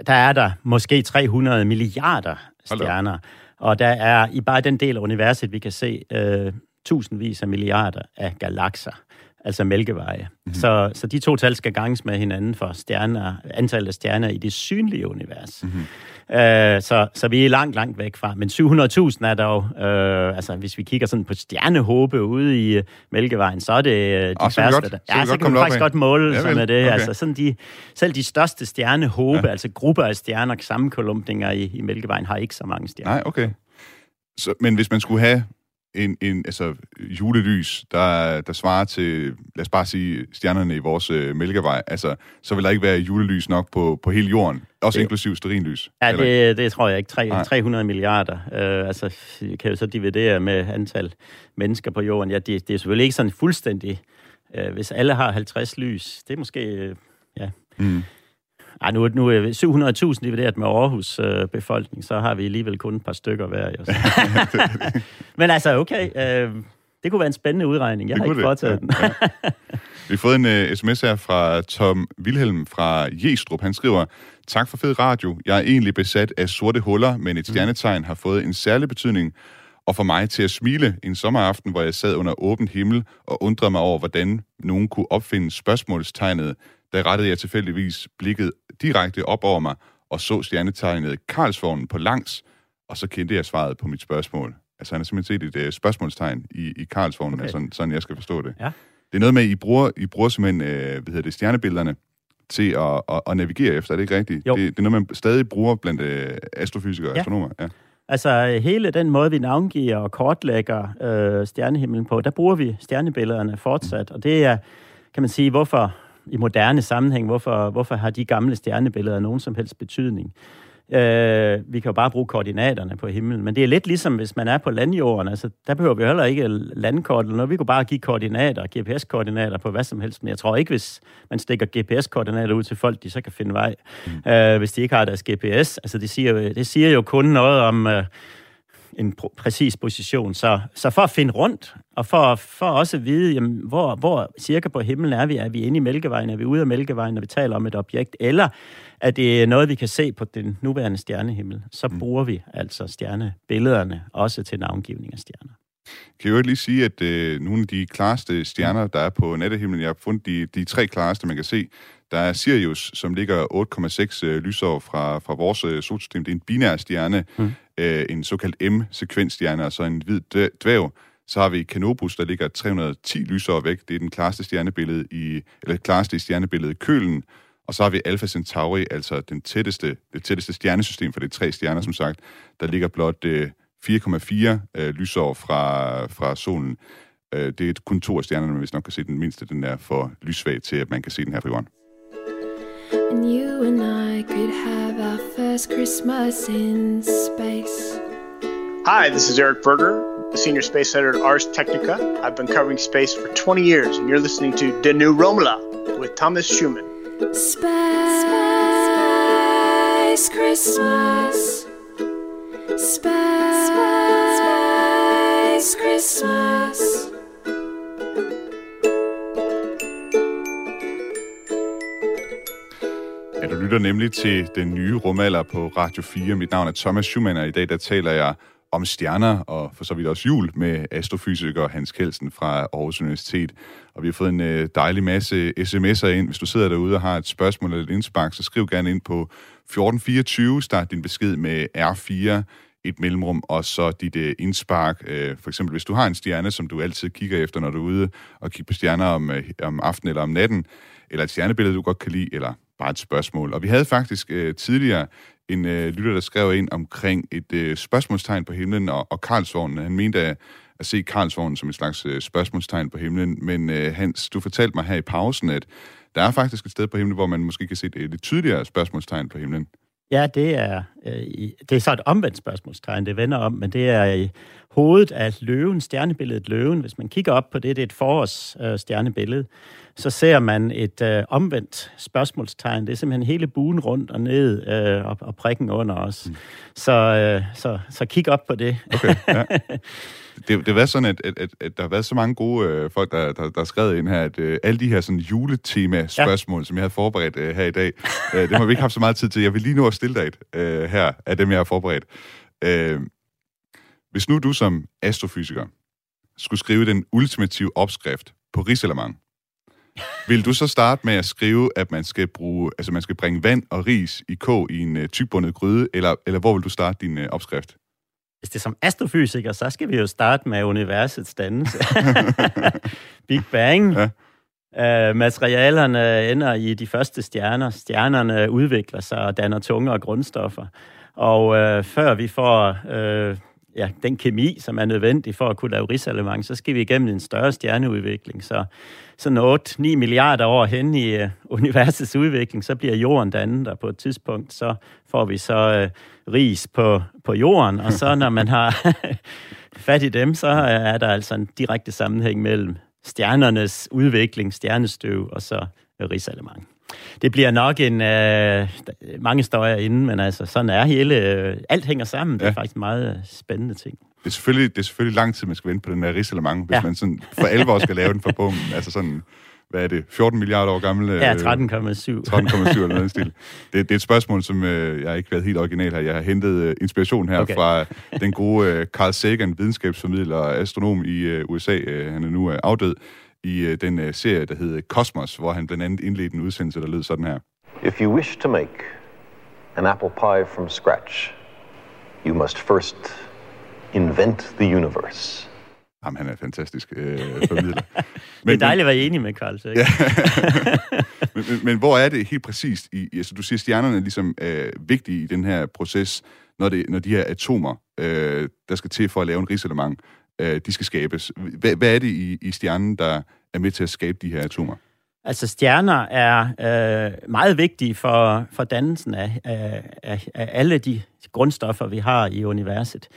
der er der måske 300 milliarder stjerner, og der er i bare den del af universet, vi kan se øh, tusindvis af milliarder af galakser altså mælkeveje. Mm-hmm. Så, så de to tal skal ganges med hinanden for stjerner, antallet af stjerner i det synlige univers. Mm-hmm. Øh, så, så vi er langt, langt væk fra. Men 700.000 er dog, øh, altså hvis vi kigger sådan på stjernehåbe ude i uh, Mælkevejen, så er det uh, de oh, færreste. Der. Ja, så, kan vi faktisk godt måle ja, med det. Okay. Altså sådan de, selv de største stjernehåbe, ja. altså grupper af stjerner, sammenkolumpninger i, i Mælkevejen, har ikke så mange stjerner. Nej, okay. Så, men hvis man skulle have en, en altså, julelys, der, der svarer til, lad os bare sige, stjernerne i vores øh, mælkevej, altså, så vil der ikke være julelys nok på, på hele jorden, også det, inklusiv sterinlys. Ja, det, det tror jeg ikke. 3, 300 milliarder. Øh, altså, kan jo så dividere med antal mennesker på jorden. Ja, det, det er selvfølgelig ikke sådan fuldstændig. Øh, hvis alle har 50 lys, det er måske... Øh, ja. Mm. Ej, nu, nu er 700.000 divideret med Aarhus øh, befolkning, så har vi alligevel kun et par stykker hver. Jo. Men altså, okay. Øh, det kunne være en spændende udregning. Jeg det har ikke foretaget den. ja. Vi har fået en uh, sms her fra Tom Wilhelm fra Jestrup. Han skriver, Tak for fed radio. Jeg er egentlig besat af sorte huller, men et mm. stjernetegn har fået en særlig betydning og for mig til at smile en sommeraften, hvor jeg sad under åben himmel og undrede mig over, hvordan nogen kunne opfinde spørgsmålstegnet der rettede jeg tilfældigvis blikket direkte op over mig og så stjernetegnet Karlsvognen på langs, og så kendte jeg svaret på mit spørgsmål. Altså han har simpelthen set et uh, spørgsmålstegn i, i Karlsvognen, okay. sådan, sådan jeg skal forstå det. Ja. Det er noget med, at I bruger, I bruger simpelthen uh, hvad hedder det, stjernebillederne til at, at, at navigere efter, er det ikke rigtigt? Jo. Det, det er noget, man stadig bruger blandt uh, astrofysikere og ja. astronomer. Ja. Altså hele den måde, vi navngiver og kortlægger øh, stjernehimlen på, der bruger vi stjernebillederne fortsat, mm. og det er, kan man sige, hvorfor i moderne sammenhæng, hvorfor, hvorfor har de gamle stjernebilleder nogen som helst betydning? Øh, vi kan jo bare bruge koordinaterne på himlen, men det er lidt ligesom, hvis man er på landjorden. Altså, der behøver vi heller ikke landkort eller noget. Vi kunne bare give koordinater, GPS-koordinater på hvad som helst. Men jeg tror ikke, hvis man stikker GPS-koordinater ud til folk, de så kan finde vej, mm. øh, hvis de ikke har deres GPS. Altså, det siger, det siger jo kun noget om... Øh, en præcis position. Så, så for at finde rundt, og for, for også at vide, jamen, hvor, hvor cirka på himlen er vi, er vi inde i Mælkevejen, er vi ude af Mælkevejen, når vi taler om et objekt, eller er det noget, vi kan se på den nuværende stjernehimmel, så mm. bruger vi altså stjernebillederne også til navngivning af stjerner. Kan jeg jo lige sige, at øh, nogle af de klareste stjerner, der er på nattehimlen, jeg har fundet de, de tre klareste, man kan se, der er Sirius, som ligger 8,6 øh, lysår fra, fra vores øh, solsystem. Det er en binær stjerne. Mm øh, en såkaldt M-sekvensstjerne, altså en hvid dværg. Så har vi Canopus, der ligger 310 lysår væk. Det er den klareste stjernebillede i, eller klareste stjernebillede i kølen. Og så har vi Alpha Centauri, altså den tætteste, det tætteste stjernesystem, for det er tre stjerner, som sagt. Der ligger blot øh, 4,4 øh, lysår fra, fra solen. Øh, det er kun to af stjernerne, men hvis nok kan se den mindste, den er for lyssvag til, at man kan se den her fra jorden. And you and I could have our first Christmas in space. Hi, this is Eric Berger, the senior space editor at Ars Technica. I've been covering space for 20 years, and you're listening to De New Romola with Thomas Schumann. Space Christmas. Space Christmas. Ja, du lytter nemlig til den nye rumalder på Radio 4. Mit navn er Thomas Schumann, og i dag der taler jeg om stjerner, og for så vidt også jul, med astrofysiker Hans Kelsen fra Aarhus Universitet. Og vi har fået en øh, dejlig masse sms'er ind. Hvis du sidder derude og har et spørgsmål eller et indspark, så skriv gerne ind på 1424. Start din besked med R4, et mellemrum, og så dit øh, indspark. Øh, for eksempel, hvis du har en stjerne, som du altid kigger efter, når du er ude og kigger på stjerner om, øh, om aftenen eller om natten, eller et stjernebillede, du godt kan lide, eller bare et spørgsmål. Og vi havde faktisk øh, tidligere en øh, lytter, der skrev ind omkring et øh, spørgsmålstegn på himlen og, og Karlsvognen. Han mente at, at se Karlsvognen som et slags øh, spørgsmålstegn på himlen, men øh, Hans, du fortalte mig her i pausen, at der er faktisk et sted på himlen, hvor man måske kan se et øh, lidt tydeligere spørgsmålstegn på himlen. Ja, det er, øh, det er så et omvendt spørgsmålstegn, det vender om, men det er i hovedet af løven, stjernebilledet løven. Hvis man kigger op på det, det er et forårs øh, stjernebillede, så ser man et øh, omvendt spørgsmålstegn. Det er simpelthen hele buen rundt og ned øh, og, og prikken under os. Mm. Så, øh, så, så kig op på det. Okay, ja. Det, det været sådan, at, at, at, at der har været så mange gode øh, folk, der, der, der har skrevet ind her, at øh, alle de her sådan, juletema-spørgsmål, ja. som jeg havde forberedt øh, her i dag, øh, dem har vi ikke haft så meget tid til. Jeg vil lige nu at stille dig et øh, her af dem, jeg har forberedt. Øh, hvis nu du som astrofysiker skulle skrive den ultimative opskrift på risalemang, vil du så starte med at skrive, at man skal bruge, altså man skal bringe vand og ris i kog i en øh, tygbundet gryde, eller, eller hvor vil du starte din øh, opskrift? Hvis det er som astrofysiker, så skal vi jo starte med universets dannelse. Big Bang. Ja. Uh, materialerne ender i de første stjerner. Stjernerne udvikler sig og danner tunge og grundstoffer. Og uh, før vi får uh, ja, den kemi, som er nødvendig for at kunne lave risalemang, så skal vi igennem en større stjerneudvikling. Så sådan 8-9 milliarder år hen i uh, universets udvikling, så bliver jorden dannet, og på et tidspunkt, så får vi så uh, ris på, på jorden, og så når man har fat i dem, så øh, er der altså en direkte sammenhæng mellem stjernernes udvikling, stjernestøv og så risalemang. Det bliver nok en... Øh, mange støjer inden, men altså, sådan er hele... Øh, alt hænger sammen. Det er faktisk en meget øh, spændende ting. Det er selvfølgelig, det er selvfølgelig lang tid, man skal vente på den der risalemang, hvis ja. Man sådan for alvor skal lave den for bomben. Altså sådan, hvad er det, 14 milliarder år gammel? Ja, øh, 13,7. 13,7 eller noget stil. Det, det er et spørgsmål, som øh, jeg har ikke været helt original her. Jeg har hentet øh, inspiration her okay. Okay. fra den gode øh, Carl Sagan, videnskabsformidler og astronom i øh, USA. Øh, han er nu øh, afdød i øh, den øh, serie, der hedder Cosmos, hvor han blandt andet indledte en udsendelse, der lød sådan her. If you wish to make an apple pie from scratch, you must first invent the universe. Jamen, han er fantastisk øh, formidler. Det er dejligt at være enig med Carl Sagan. Ja. men, men, men hvor er det helt præcist? I, i- altså, du siger, stjernerne er ligesom øh, vigtige i den her proces, når, det, når de her atomer, øh, der skal til for at lave en risalemang, øh, de skal skabes. Hvad, hvad er det i, i stjernen, der er med til at skabe de her atomer? Altså stjerner er øh, meget vigtige for, for dannelsen af, af, af, af alle de grundstoffer, vi har i universet.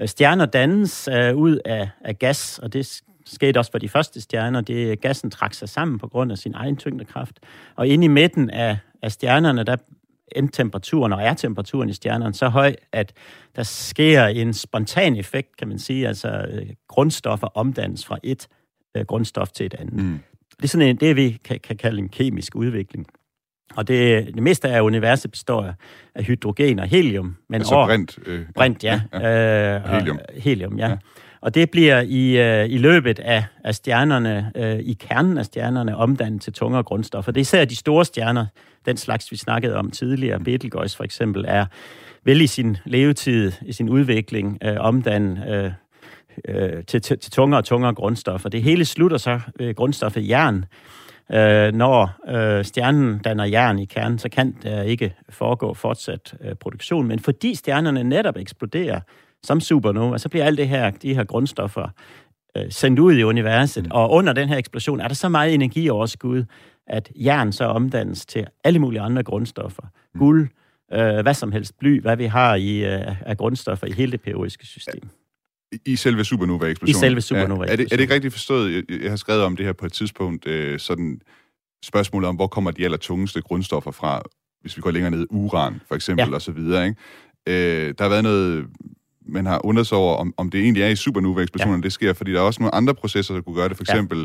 Øh, stjerner dannes øh, ud af, af gas, og det skete også for de første stjerner. Det gassen trak sig sammen på grund af sin egen tyngdekraft. Og inde i midten af, af stjernerne, der endte temperaturen og er temperaturen i stjernerne så høj, at der sker en spontan effekt, kan man sige. Altså øh, grundstoffer omdannes fra et øh, grundstof til et andet. Mm. Det er sådan en, det, vi kan, kan kalde en kemisk udvikling. Og det, det meste af universet består af hydrogen og helium. Men Altså over- brint. Øh, Brint, ja. ja, Øh, Og helium. Og, helium, ja. Ja. Og det bliver i, øh, i løbet af, af stjernerne, øh, i kernen af stjernerne, omdannet til tungere grundstoffer. Det er især de store stjerner, den slags vi snakkede om tidligere, Betelgeuse for eksempel, er vel i sin levetid, i sin udvikling, øh, omdannet øh, øh, til, til, til tungere og tungere grundstoffer. Det hele slutter så øh, grundstoffet jern. Øh, når øh, stjernen danner jern i kernen, så kan der ikke foregå fortsat øh, produktion. Men fordi stjernerne netop eksploderer som supernova, så bliver alt det her, de her grundstoffer øh, sendt ud i universet. Mm. Og under den her eksplosion er der så meget energioverskud, at jern så omdannes til alle mulige andre grundstoffer. Mm. Guld, øh, hvad som helst, bly, hvad vi har i øh, af grundstoffer i hele det periodiske system. I selve supernova-eksplosionen? I selve supernova ja. er, det, er det ikke rigtigt forstået? Jeg, jeg har skrevet om det her på et tidspunkt, øh, sådan spørgsmålet om, hvor kommer de aller tungeste grundstoffer fra, hvis vi går længere ned, uran for eksempel, ja. og så videre. Ikke? Øh, der har været noget, man har undret sig over, om, om det egentlig er i supernova-eksplosionen, ja. det sker, fordi der er også nogle andre processer, der kunne gøre det. For eksempel ja.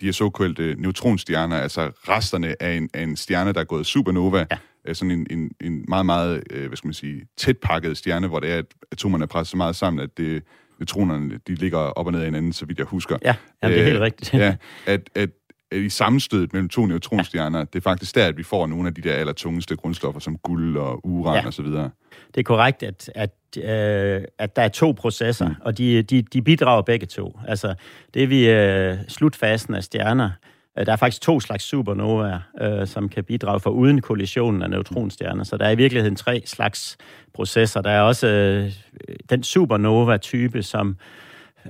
de her såkaldte neutronstjerner, altså resterne af en, af en stjerne, der er gået supernova, ja sådan en, en, en meget, meget, øh, hvad skal man sige, tæt pakket stjerne, hvor det er, at atomerne er presset så meget sammen, at det, neutronerne, de ligger op og ned af hinanden, så vidt jeg husker. Ja, jamen, det er helt øh, rigtigt. ja, at, at i sammenstødet mellem to neutronstjerner, ja. det er faktisk der, at vi får nogle af de der allertungeste grundstoffer, som guld og uran ja. og så videre. Det er korrekt, at, at, øh, at der er to processer, mm. og de, de, de bidrager begge to. Altså, det er vi øh, slutfasen af stjerner, Øh, der er faktisk to slags supernovaer, øh, som kan bidrage for uden kollisionen af neutronstjerner. Så der er i virkeligheden tre slags processer. Der er også øh, den supernova-type, som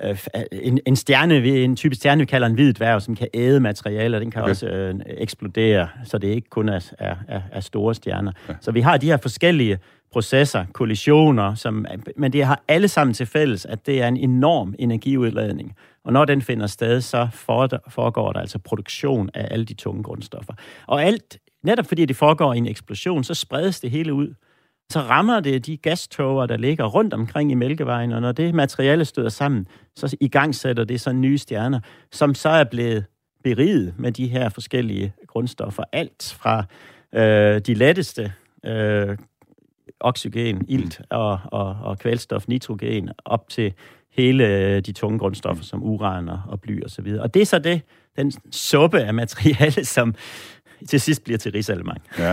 øh, en, en stjerne, en type stjerne, vi kalder en hvid dværg, som kan æde materialer, den kan okay. også øh, eksplodere, så det ikke kun er, er, er, er store stjerner. Ja. Så vi har de her forskellige processer, kollisioner, som, men det har alle sammen til fælles, at det er en enorm energiudladning. Og når den finder sted, så foregår der altså produktion af alle de tunge grundstoffer. Og alt, netop fordi det foregår i en eksplosion, så spredes det hele ud. Så rammer det de gastoger, der ligger rundt omkring i Mælkevejen, og når det materiale støder sammen, så i gang sætter det så nye stjerner, som så er blevet beriget med de her forskellige grundstoffer. Alt fra øh, de letteste øh, oxygen, ilt og, og, og kvælstof, nitrogen, op til hele øh, de tunge grundstoffer, som uran og, og bly og så videre. Og det er så det, den suppe af materiale, som til sidst bliver til risalemang. Ja.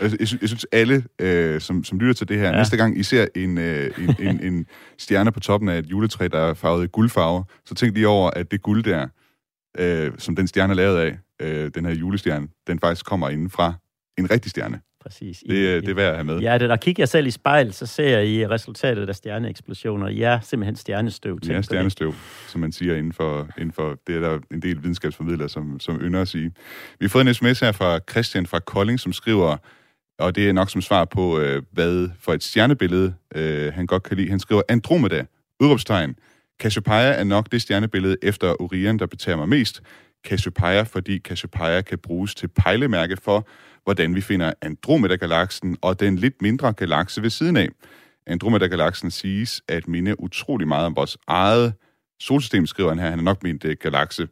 jeg, jeg, synes, alle, øh, som, som lytter til det her, ja. næste gang I ser en, øh, en, en, en stjerne på toppen af et juletræ, der er farvet i guldfarve, så tænk lige over, at det guld der, øh, som den stjerne er lavet af, øh, den her julestjerne, den faktisk kommer inden fra en rigtig stjerne præcis. Det, I, det er værd at have med. Ja, det der kigger jeg selv i spejl, så ser jeg i resultatet af stjerneeksplosioner. Ja, simpelthen stjernestøv. Ja, stjernestøv, som man siger inden for, inden for det er der en del videnskabsformidlere, som, som ynder at sige. Vi har fået en sms her fra Christian fra Kolding, som skriver, og det er nok som svar på, øh, hvad for et stjernebillede øh, han godt kan lide. Han skriver, Andromeda, udråbstegn. Cassiopeia er nok det stjernebillede efter Orion, der betager mig mest. Cassiopeia, fordi Cassiopeia kan bruges til pejlemærke for, hvordan vi finder Andromeda-galaksen og den lidt mindre galakse ved siden af. Andromeda-galaksen siges at minde utrolig meget om vores eget solsystem, skriver han her. Han er nok min uh, galakse.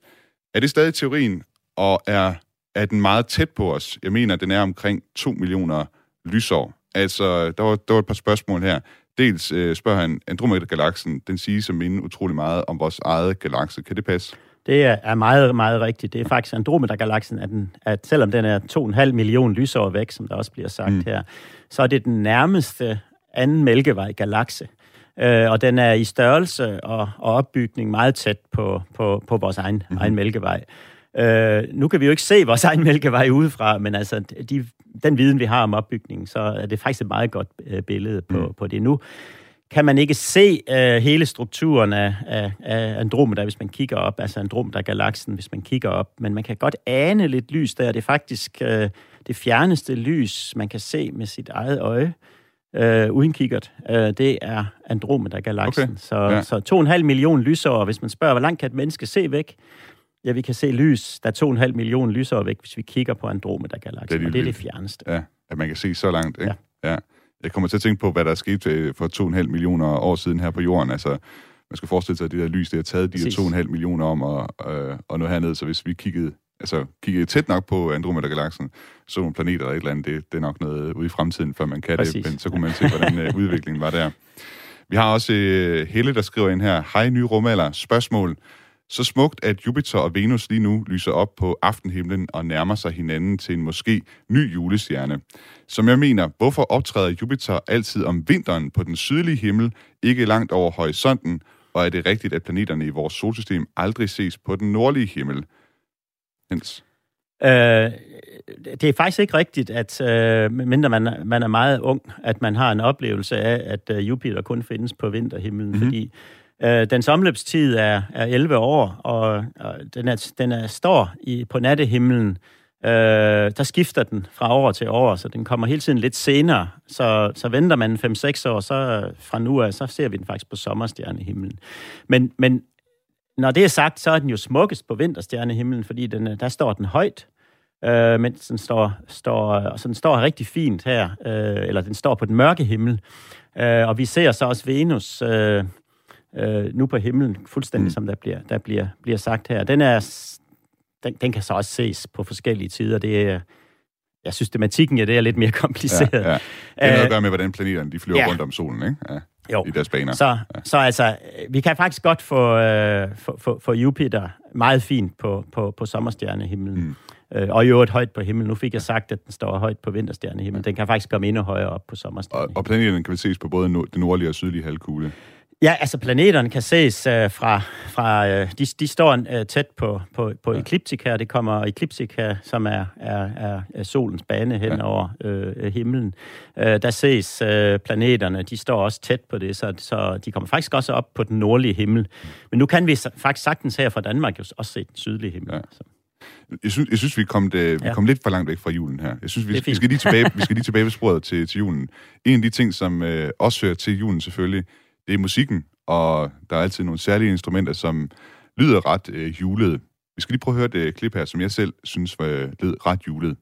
Er det stadig teorien, og er, er den meget tæt på os? Jeg mener, den er omkring 2 millioner lysår. Altså, der var, der var et par spørgsmål her. Dels øh, spørger han, Andromeda-galaksen, den siges at minde utrolig meget om vores eget galakse. Kan det passe? Det er meget, meget rigtigt. Det er faktisk Andromeda-galaksen, at, den, at selvom den er 2,5 millioner lysår væk, som der også bliver sagt mm. her, så er det den nærmeste anden mælkevej-galakse. Øh, og den er i størrelse og, og opbygning meget tæt på, på, på vores egen, mm. egen mælkevej. Øh, nu kan vi jo ikke se vores egen mælkevej udefra, men altså de, den viden, vi har om opbygningen, så er det faktisk et meget godt øh, billede på, mm. på det nu kan man ikke se uh, hele strukturen af, af, af Andromeda, hvis man kigger op, altså Andromeda-galaksen, hvis man kigger op, men man kan godt ane lidt lys der. Det er faktisk uh, det fjerneste lys, man kan se med sit eget øje, uh, uden kikkert. Uh, det er Andromeda-galaksen. Okay. Så, ja. så 2,5 millioner lysår, hvis man spørger, hvor langt kan et menneske se væk? Ja, vi kan se lys, der er 2,5 millioner lysår væk, hvis vi kigger på Andromeda-galaksen, det og det er det fjerneste. Ja, at man kan se så langt, ikke? Ja. ja. Jeg kommer til at tænke på, hvad der er sket øh, for 2,5 millioner år siden her på jorden. Altså, man skal forestille sig, at det der lys, det har taget de her 2,5 millioner om og, øh, og nå herned. Så hvis vi kiggede, altså, kiggede tæt nok på Andromeda-galaksen, så nogle planeter eller et eller andet, det, det er nok noget ude i fremtiden, før man kan Præcis. det. Men så kunne man se, hvordan øh, udviklingen var der. Vi har også øh, Helle, der skriver ind her. Hej, nye rumalder. Spørgsmål. Så smukt, at Jupiter og Venus lige nu lyser op på aftenhimlen og nærmer sig hinanden til en måske ny julestjerne. Som jeg mener, hvorfor optræder Jupiter altid om vinteren på den sydlige himmel, ikke langt over horisonten, og er det rigtigt, at planeterne i vores solsystem aldrig ses på den nordlige himmel? Hens. Øh, det er faktisk ikke rigtigt, at øh, mindre man, man er meget ung, at man har en oplevelse af, at øh, Jupiter kun findes på vinterhimlen, mm-hmm. fordi øh, dens omløbstid er, er 11 år, og, og den, er, den er, står i, på nattehimlen. Øh, der skifter den fra år til år, så den kommer hele tiden lidt senere. Så, så venter man 5-6 år, så fra nu af, så ser vi den faktisk på sommerstjernehimlen. Men, men når det er sagt, så er den jo smukkest på vinterstjernehimlen, fordi den, der står den højt, øh, mens den står, står, så den står rigtig fint her, øh, eller den står på den mørke himmel. Øh, og vi ser så også Venus øh, øh, nu på himlen, fuldstændig mm. som der bliver, der bliver, bliver sagt her. Den, er, den, den kan så også ses på forskellige tider. Det er, ja, systematikken ja, det er lidt mere kompliceret. Ja, ja. Det har noget at gøre med, hvordan planeterne de flyver ja. rundt om solen, ikke? Ja. Jo. I deres baner. Så, ja. så altså, vi kan faktisk godt få, øh, få, få, få Jupiter meget fint på, på, på sommerstjernehimlen. Mm. Øh, og i øvrigt højt på himlen. Nu fik jeg sagt, at den står højt på vinterstjernehimlen. Den kan faktisk komme endnu højere op på sommerstjernehimlen. Og, og planeterne kan vi ses på både den nordlige og sydlige halvkugle. Ja, altså planeterne kan ses uh, fra, fra uh, de, de står uh, tæt på, på, på ja. ekliptika, det kommer ekliptika, som er, er, er solens bane hen ja. over uh, himlen. Uh, der ses uh, planeterne, de står også tæt på det, så, så de kommer faktisk også op på den nordlige himmel. Men nu kan vi faktisk sagtens her fra Danmark jo også se den sydlige himmel. Ja. Så. Jeg synes, jeg synes vi kom, det, vi kom lidt for langt væk fra julen her. Jeg synes, vi, vi skal lige tilbage, vi skal lige tilbage ved sporet til, til julen. En af de ting, som øh, også hører til julen selvfølgelig, det er musikken, og der er altid nogle særlige instrumenter, som lyder ret øh, julet. Vi skal lige prøve at høre det øh, klip her, som jeg selv synes var, lød ret julet.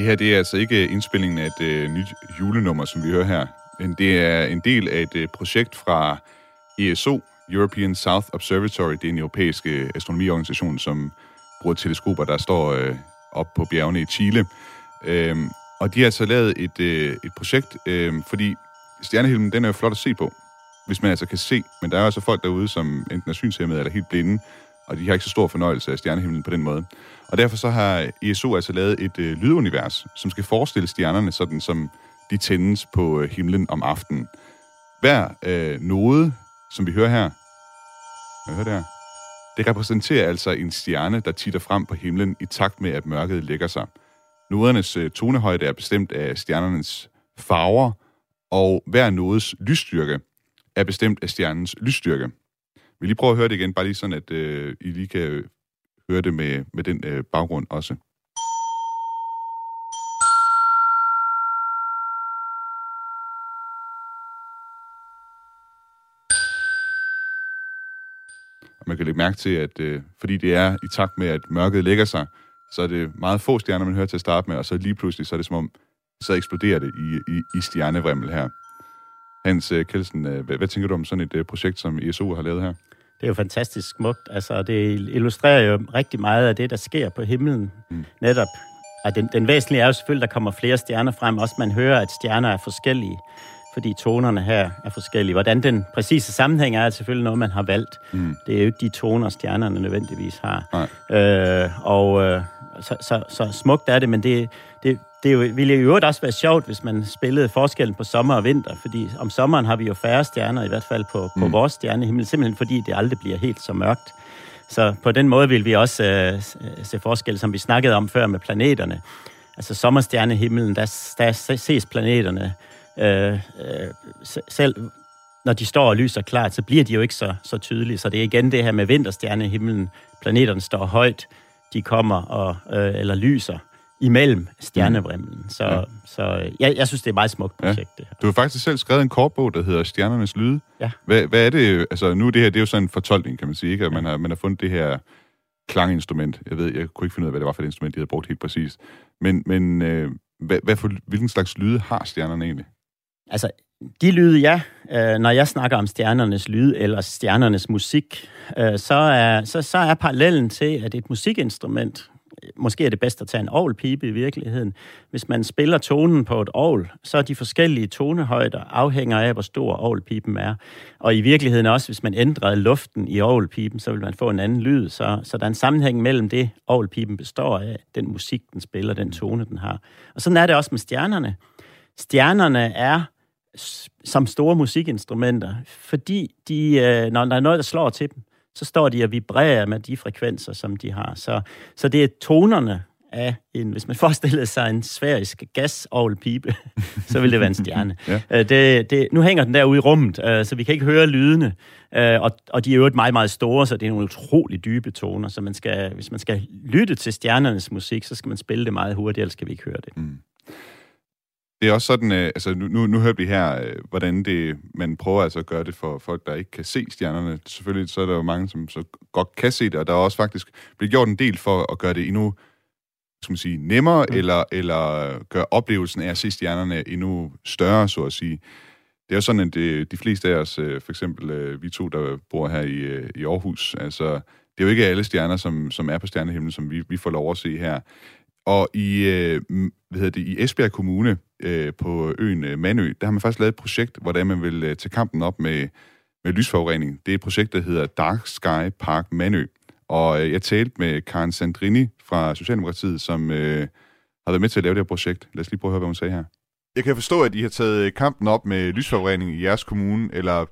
Det her det er altså ikke indspillingen af et øh, nyt julenummer, som vi hører her. Men det er en del af et øh, projekt fra ESO, European South Observatory. Det er en europæisk øh, astronomiorganisation, som bruger teleskoper, der står øh, op på bjergene i Chile. Øhm, og de har altså lavet et, øh, et projekt, øh, fordi stjernehimlen, den er jo flot at se på, hvis man altså kan se. Men der er altså folk derude, som enten er synshemmede eller helt blinde, og de har ikke så stor fornøjelse af stjernehimlen på den måde. Og derfor så har ESO altså lavet et øh, lydunivers, som skal forestille stjernerne sådan, som de tændes på øh, himlen om aftenen. Hver øh, node, som vi hører her, hvad hører det her? Det repræsenterer altså en stjerne, der titter frem på himlen i takt med, at mørket lægger sig. Nodernes øh, tonehøjde er bestemt af stjernernes farver, og hver nodes lysstyrke er bestemt af stjernens lysstyrke. Vi lige prøver at høre det igen, bare lige sådan, at øh, I lige kan øh, høre det med, med den øh, baggrund også. Og man kan lægge mærke til, at øh, fordi det er i takt med, at mørket lægger sig, så er det meget få stjerner, man hører til at starte med, og så lige pludselig, så er det som om, så eksploderer det i, i, i stjernevrimmel her. Hans øh, Kelsen, øh, hvad, hvad tænker du om sådan et øh, projekt, som ESO har lavet her? Det er jo fantastisk smukt. Altså, det illustrerer jo rigtig meget af det, der sker på himlen. Mm. Netop. Og den, den væsentlige er jo selvfølgelig, at der kommer flere stjerner frem. Også man hører, at stjerner er forskellige, fordi tonerne her er forskellige. Hvordan den præcise sammenhæng er, er selvfølgelig noget, man har valgt. Mm. Det er jo ikke de toner, stjernerne nødvendigvis har. Nej. Øh, og øh, så, så, så smukt er det, men det, det, det ville jo også være sjovt, hvis man spillede forskellen på sommer og vinter, fordi om sommeren har vi jo færre stjerner, i hvert fald på, på mm. vores stjernehimmel, simpelthen fordi det aldrig bliver helt så mørkt. Så på den måde vil vi også øh, se forskel, som vi snakkede om før med planeterne. Altså sommerstjernehimlen, der, der ses planeterne øh, øh, selv når de står og lyser klart, så bliver de jo ikke så, så tydelige. Så det er igen det her med vinterstjerne i himlen. Planeterne står højt, de kommer og, øh, eller lyser imellem stjernevrimlen. Så, ja. så jeg, jeg synes, det er et meget smukt projekt, ja. det her. Du har faktisk selv skrevet en kortbog, der hedder Stjernernes Lyde. Ja. Hvad, hvad er det? Altså, nu det her, det er jo sådan en fortolkning, kan man sige, ikke? At man har, man har fundet det her klanginstrument. Jeg ved, jeg kunne ikke finde ud af, hvad det var for et instrument, de havde brugt helt præcist. Men, men øh, hvad, hvad for, hvilken slags lyde har stjernerne egentlig? Altså, de lyde, ja, øh, når jeg snakker om stjernernes lyd eller stjernernes musik, øh, så, er, så, så er parallellen til, at et musikinstrument, måske er det bedst at tage en ovlpipe i virkeligheden. Hvis man spiller tonen på et ovl, så er de forskellige tonehøjder afhænger af, hvor stor ovlpipen er. Og i virkeligheden også, hvis man ændrede luften i ovlpipen, så vil man få en anden lyd. Så, så der er en sammenhæng mellem det, ovlpipen består af, den musik, den spiller, den tone, den har. Og sådan er det også med stjernerne. Stjernerne er som store musikinstrumenter, fordi de, øh, når der er noget, der slår til dem, så står de og vibrerer med de frekvenser, som de har. Så, så det er tonerne af en, hvis man forestiller sig en sfærisk pipe, så vil det være en stjerne. ja. Øh, det, det, nu hænger den der ude i rummet, øh, så vi kan ikke høre lydene, og, og de er jo meget, meget store, så det er nogle utrolig dybe toner, så man skal, hvis man skal lytte til stjernernes musik, så skal man spille det meget hurtigt, ellers kan vi ikke høre det. Mm. Det er også sådan, øh, altså nu, nu, nu hører vi her, øh, hvordan det, man prøver altså at gøre det for folk, der ikke kan se stjernerne. Selvfølgelig så er der jo mange, som så godt kan se det, og der er også faktisk blevet gjort en del for at gøre det endnu skal man sige, nemmere, mm. eller, eller gøre oplevelsen af at se stjernerne endnu større, så at sige. Det er jo sådan, at det, de fleste af os, øh, for eksempel vi to, der bor her i, i Aarhus, altså, det er jo ikke alle stjerner, som, som er på stjernehimlen, som vi, vi får lov at se her. Og i, øh, hvad hedder det, i Esbjerg Kommune øh, på øen øh, Manø, der har man faktisk lavet et projekt, hvor man vil øh, tage kampen op med, med lysforurening. Det er et projekt, der hedder Dark Sky Park Manø. Og øh, jeg talte med Karen Sandrini fra Socialdemokratiet, som øh, har været med til at lave det her projekt. Lad os lige prøve at høre, hvad hun sagde her. Jeg kan forstå, at I har taget øh, kampen op med lysforurening i jeres kommune, eller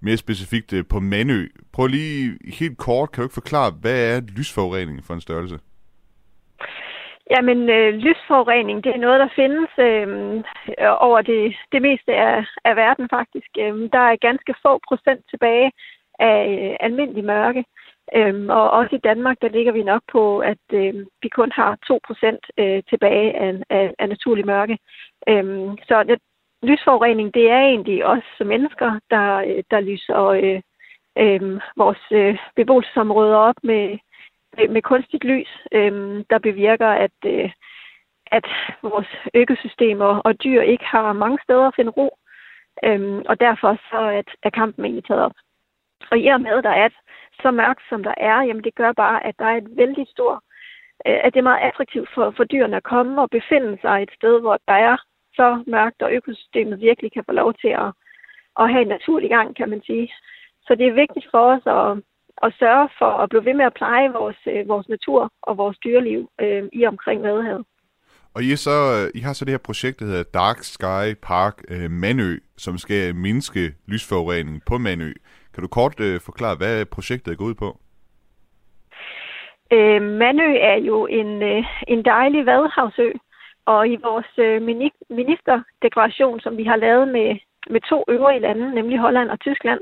mere specifikt øh, på Manø. Prøv lige helt kort, kan du ikke forklare, hvad er lysforurening for en størrelse? Jamen, øh, lysforurening, det er noget, der findes øh, over det, det meste af, af verden faktisk. Øh, der er ganske få procent tilbage af øh, almindelig mørke. Øh, og også i Danmark, der ligger vi nok på, at øh, vi kun har 2 procent øh, tilbage af, af, af naturlig mørke. Øh, så det, lysforurening, det er egentlig os som mennesker, der, der lyser øh, øh, vores øh, beboelsesområder op med med, med kunstigt lys, øh, der bevirker, at, øh, at vores økosystemer og dyr ikke har mange steder at finde ro. Øh, og derfor så at, er kampen egentlig taget op. Og i og med, at der er så mørkt, som der er, jamen det gør bare, at der er et vældig stort, øh, at det er meget attraktivt for, for dyrene at komme og befinde sig et sted, hvor der er så mørkt, og økosystemet virkelig kan få lov til at, at have en naturlig gang, kan man sige. Så det er vigtigt for os at, at sørge for at blive ved med at pleje vores, øh, vores natur og vores dyreliv øh, i omkring Vadehavet. Og I, så, I har så det her projekt, der hedder Dark Sky Park øh, Manø, som skal mindske lysforurening på Manø. Kan du kort øh, forklare, hvad projektet går ud på? Øh, Manø er jo en, øh, en dejlig vadehavsø, og i vores øh, ministerdeklaration, som vi har lavet med, med to øvrige lande, nemlig Holland og Tyskland,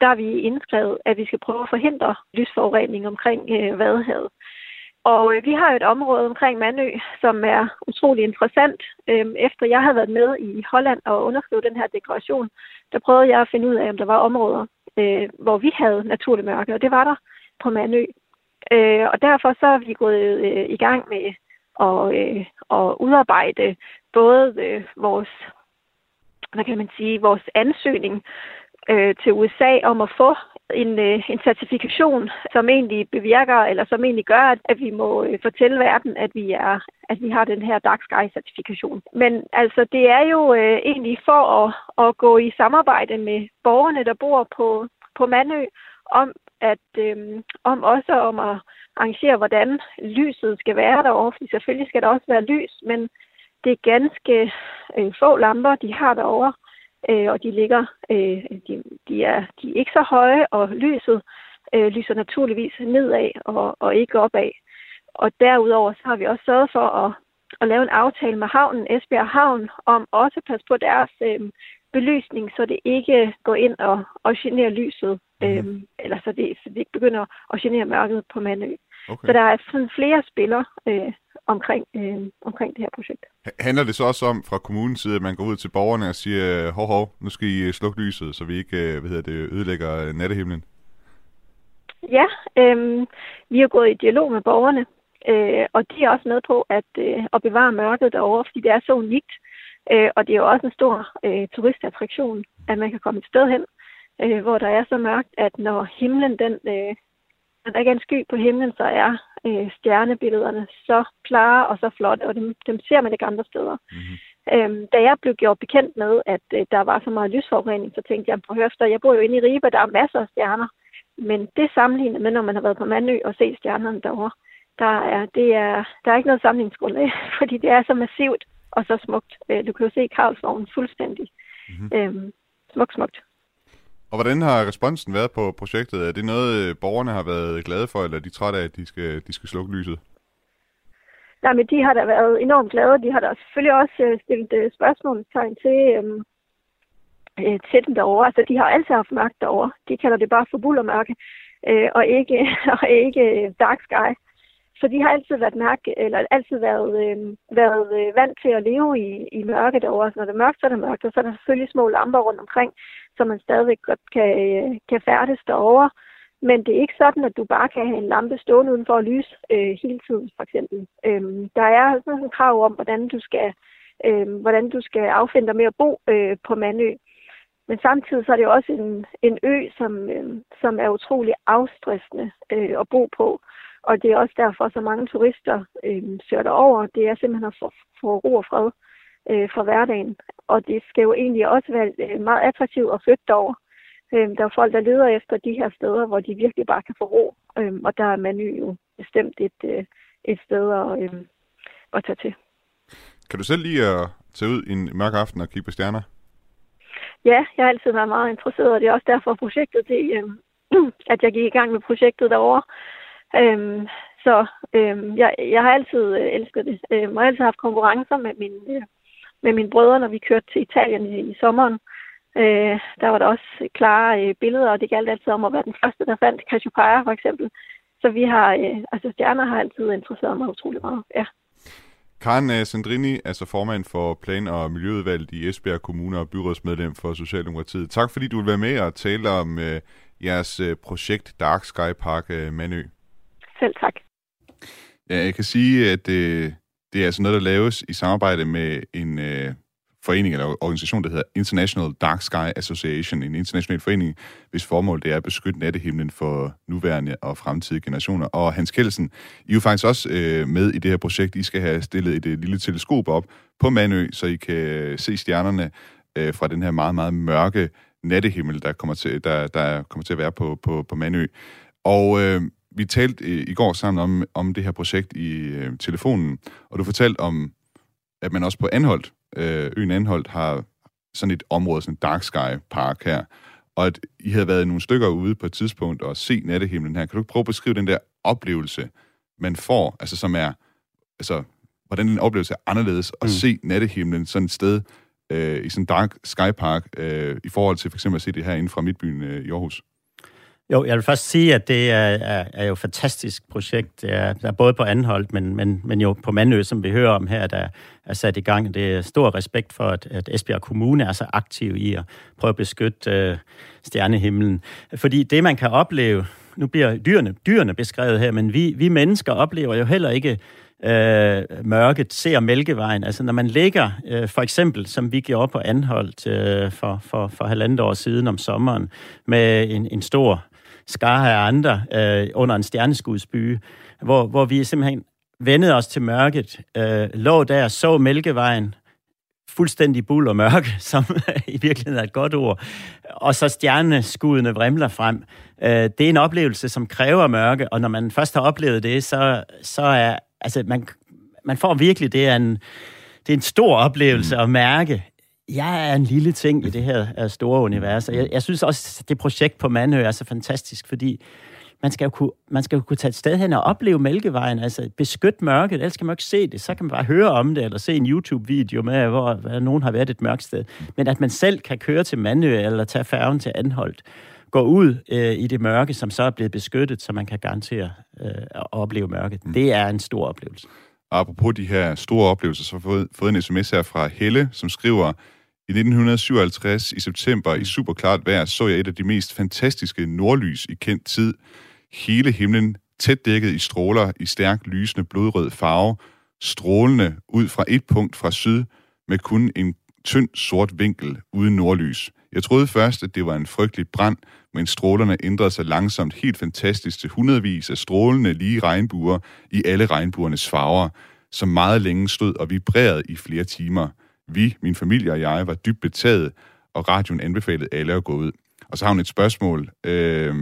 der er vi indskrevet, at vi skal prøve at forhindre lysforurening omkring øh, Vadehavet. Og øh, vi har et område omkring Mandø, som er utrolig interessant. Øhm, efter jeg havde været med i Holland og underskrevet den her deklaration, der prøvede jeg at finde ud af, om der var områder, øh, hvor vi havde naturlig mørke, og det var der på Mandø. Øh, og derfor så er vi gået øh, i gang med at, øh, at udarbejde både øh, vores hvad kan man sige, vores ansøgning øh, til USA om at få en, øh, en certifikation, som egentlig bevirker, eller som egentlig gør, at, at vi må øh, fortælle verden, at vi er, at vi har den her Dark Sky certifikation. Men altså, det er jo øh, egentlig for at, at gå i samarbejde med borgerne, der bor på, på Mandø, om at øh, om også om at arrangere, hvordan lyset skal være derovre, fordi selvfølgelig skal der også være lys, men det er ganske øh, få lamper, de har derovre, øh, og de ligger, øh, de, de, er, de er ikke så høje, og lyset øh, lyser naturligvis nedad og, og ikke opad. Og derudover så har vi også sørget for at, at lave en aftale med havnen, Esbjerg Havn, om også at passe på deres øh, belysning, så det ikke går ind og, og generer lyset, mm. øhm, eller så det, så det ikke begynder at genere mørket på Mandø. Okay. Så der er sådan flere spillere øh, omkring, øh, omkring det her projekt. Handler det så også om fra kommunens side, at man går ud til borgerne og siger, hov hov, nu skal I øh, slukke lyset, så vi ikke øh, hvad hedder det, ødelægger øh, nattehimlen? Ja, øh, vi har gået i dialog med borgerne, øh, og de er også med på at, øh, at bevare mørket derovre, fordi det er så unikt. Øh, og det er jo også en stor øh, turistattraktion, at man kan komme et sted hen, øh, hvor der er så mørkt, at når himlen, den, øh, når der ikke er en sky på himlen, så er øh, stjernebillederne så klare og så flotte, og dem, dem ser man ikke andre steder. Mm-hmm. Øhm, da jeg blev gjort bekendt med, at øh, der var så meget lysforurening, så tænkte jeg, på Hørster, jeg bor jo inde i Ribe, der er masser af stjerner. Men det sammenlignet med, når man har været på Mandø og set stjernerne derovre, der er, det er, der er ikke noget sammenligningsgrundlag, fordi det er så massivt og så smukt. Øh, du kan jo se Karlsvognen fuldstændig mm-hmm. øhm, smukt, smukt. Og hvordan har responsen været på projektet? Er det noget, øh, borgerne har været glade for, eller er de trætte af, at de skal, de skal slukke lyset? Nej, men de har da været enormt glade. De har da selvfølgelig også øh, stillet øh, spørgsmålstegn til, øhm, øh, til dem derovre. Altså, de har altid haft magt derovre. De kalder det bare for bullermørke, øh, og ikke, og ikke dark sky. Så de har altid været mærke, eller altid været, øh, været øh, vant til at leve i, i mørke over. Så når det er mørkt, så er det mørkt, og så er der selvfølgelig små lamper rundt omkring, så man stadigvæk godt kan, øh, kan færdes derovre. Men det er ikke sådan, at du bare kan have en lampe stående uden for at lyse øh, hele tiden, for eksempel. Øhm, der er sådan en krav om, hvordan du skal, øh, hvordan du skal affinde dig med at bo øh, på Mandø. Men samtidig så er det jo også en, en ø, som, øh, som er utrolig afstressende øh, at bo på. Og det er også derfor, så mange turister øh, søger over. Det er simpelthen at få, få ro og fred øh, for hverdagen. Og det skal jo egentlig også være øh, meget attraktivt at flytte over. Øh, der er folk, der leder efter de her steder, hvor de virkelig bare kan få ro. Øh, og der er man jo bestemt et, øh, et sted at, øh, at tage til. Kan du selv lige at tage ud en mørk aften og kigge på stjerner? Ja, jeg har altid været meget interesseret, og det er også derfor projektet, det, øh, at jeg gik i gang med projektet derovre. Øhm, så øhm, jeg, jeg har altid øh, elsket det. Øhm, jeg har altid haft konkurrencer med, min, øh, med mine brødre, når vi kørte til Italien i, i sommeren. Øh, der var der også klare øh, billeder, og det galt altid om at være den første, der fandt Cassiopeia for eksempel. Så vi har, øh, altså stjerner har altid interesseret mig utrolig meget, ja. Karen øh, Sandrini, altså formand for Plan- og Miljøudvalget i Esbjerg Kommune og byrådsmedlem for Socialdemokratiet. Tak fordi du vil være med og tale om øh, jeres øh, projekt Dark Sky Park øh, Manø. Selv tak. Ja, jeg kan sige, at det, det er altså noget, der laves i samarbejde med en øh, forening eller organisation, der hedder International Dark Sky Association, en international forening, hvis formål det er at beskytte nattehimlen for nuværende og fremtidige generationer. Og Hans Kelsen, I er jo faktisk også øh, med i det her projekt. I skal have stillet et, øh, lille teleskop op på Manø, så I kan øh, se stjernerne øh, fra den her meget, meget mørke nattehimmel, der kommer til, der, der kommer til at være på, på, på Manø. Og øh, vi talte øh, i går sammen om, om det her projekt i øh, telefonen, og du fortalte om, at man også på Anholdt, øh, øen Anholdt, har sådan et område, sådan en Dark Sky Park her, og at I havde været nogle stykker ude på et tidspunkt og se nattehimlen her. Kan du prøve at beskrive den der oplevelse, man får, altså som er, altså, hvordan den oplevelse er anderledes at mm. se nattehimlen sådan et sted øh, i sådan en Dark Sky Park, øh, i forhold til for eksempel at se det her inden fra Midtbyen øh, i Aarhus? Jo, jeg vil først sige, at det er, er, er jo et fantastisk projekt. Det er, der er både på Anholdt, men, men, men jo på Mandø, som vi hører om her, der er sat i gang. Det er stor respekt for, at, at Esbjerg Kommune er så aktiv i at prøve at beskytte øh, stjernehimlen. Fordi det, man kan opleve, nu bliver dyrene, dyrene beskrevet her, men vi, vi mennesker oplever jo heller ikke øh, mørket, ser Mælkevejen. Altså når man ligger, øh, for eksempel, som vi gjorde på Anholdt øh, for, for, for halvandet år siden om sommeren, med en, en stor skare af andre øh, under en stjerneskudsby, hvor, hvor vi simpelthen vendede os til mørket, øh, lå der, så Mælkevejen, fuldstændig bul og mørke, som i virkeligheden er et godt ord, og så stjerneskuddene vrimler frem. Øh, det er en oplevelse, som kræver mørke, og når man først har oplevet det, så, så er, altså man, man får virkelig, det er en, det er en stor oplevelse at mærke, jeg er en lille ting i det her store univers, og jeg, jeg synes også, det projekt på Mandø er så fantastisk, fordi man skal, jo kunne, man skal jo kunne tage et sted hen og opleve Mælkevejen, altså beskytte mørket, ellers kan man ikke se det, så kan man bare høre om det, eller se en YouTube-video med, hvor, hvor nogen har været et mørkt sted. Men at man selv kan køre til Mandø, eller tage færgen til Anholdt, gå ud øh, i det mørke, som så er blevet beskyttet, så man kan garantere øh, at opleve mørket. Mm. Det er en stor oplevelse. Og apropos de her store oplevelser, så har jeg fået, fået en sms her fra Helle, som skriver, i 1957 i september i superklart vejr så jeg et af de mest fantastiske nordlys i kendt tid. Hele himlen tæt dækket i stråler i stærk lysende blodrød farve, strålende ud fra et punkt fra syd med kun en tynd sort vinkel uden nordlys. Jeg troede først, at det var en frygtelig brand, men strålerne ændrede sig langsomt helt fantastisk til hundredvis af strålende lige regnbuer i alle regnbuernes farver, som meget længe stod og vibrerede i flere timer. Vi, min familie og jeg, var dybt betaget, og radioen anbefalede alle at gå ud. Og så har hun et spørgsmål. Øh,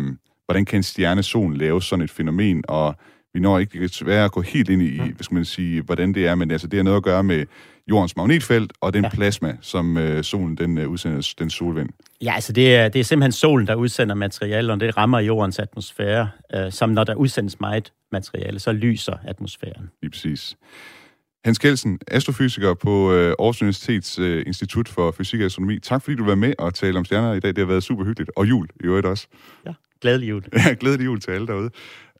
hvordan kan en stjerneson lave sådan et fænomen? Og vi når ikke desværre at gå helt ind i, hvad skal man sige, hvordan det er, men altså, det har noget at gøre med jordens magnetfelt og den ja. plasma, som øh, solen den øh, udsender, den solvind. Ja, altså det er, det er simpelthen solen, der udsender materiale, og det rammer jordens atmosfære, øh, som når der udsendes meget materiale, så lyser atmosfæren. Lige præcis. Hans Kelsen, astrofysiker på øh, Aarhus Universitets øh, Institut for Fysik og Astronomi. Tak fordi du var med og tale om stjerner i dag. Det har været super hyggeligt. Og jul i øvrigt også. Ja, glædelig jul. Ja, glædelig jul til alle derude.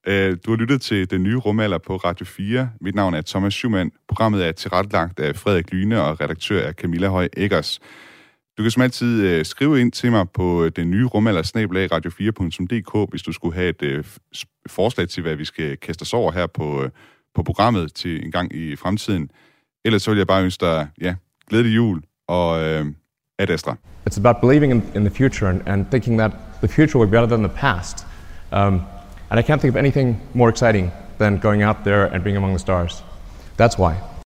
Øh, du har lyttet til Den Nye Rumalder på Radio 4. Mit navn er Thomas Schumann. Programmet er tilrettelagt af Frederik Lyne og redaktør er Camilla Høj Eggers. Du kan som altid skrive ind til mig på den nye rumalder radio4.dk, hvis du skulle have et forslag til, hvad vi skal kaste os over her på, på programmet til en gang i fremtiden. Ellers så vil jeg bare ønske dig, ja, glædelig jul og øh, ad Astra. It's about believing in, in the future and, and thinking that the future will be better than the past. Um, and I can't think of anything more exciting than going out there and being among the stars. That's why.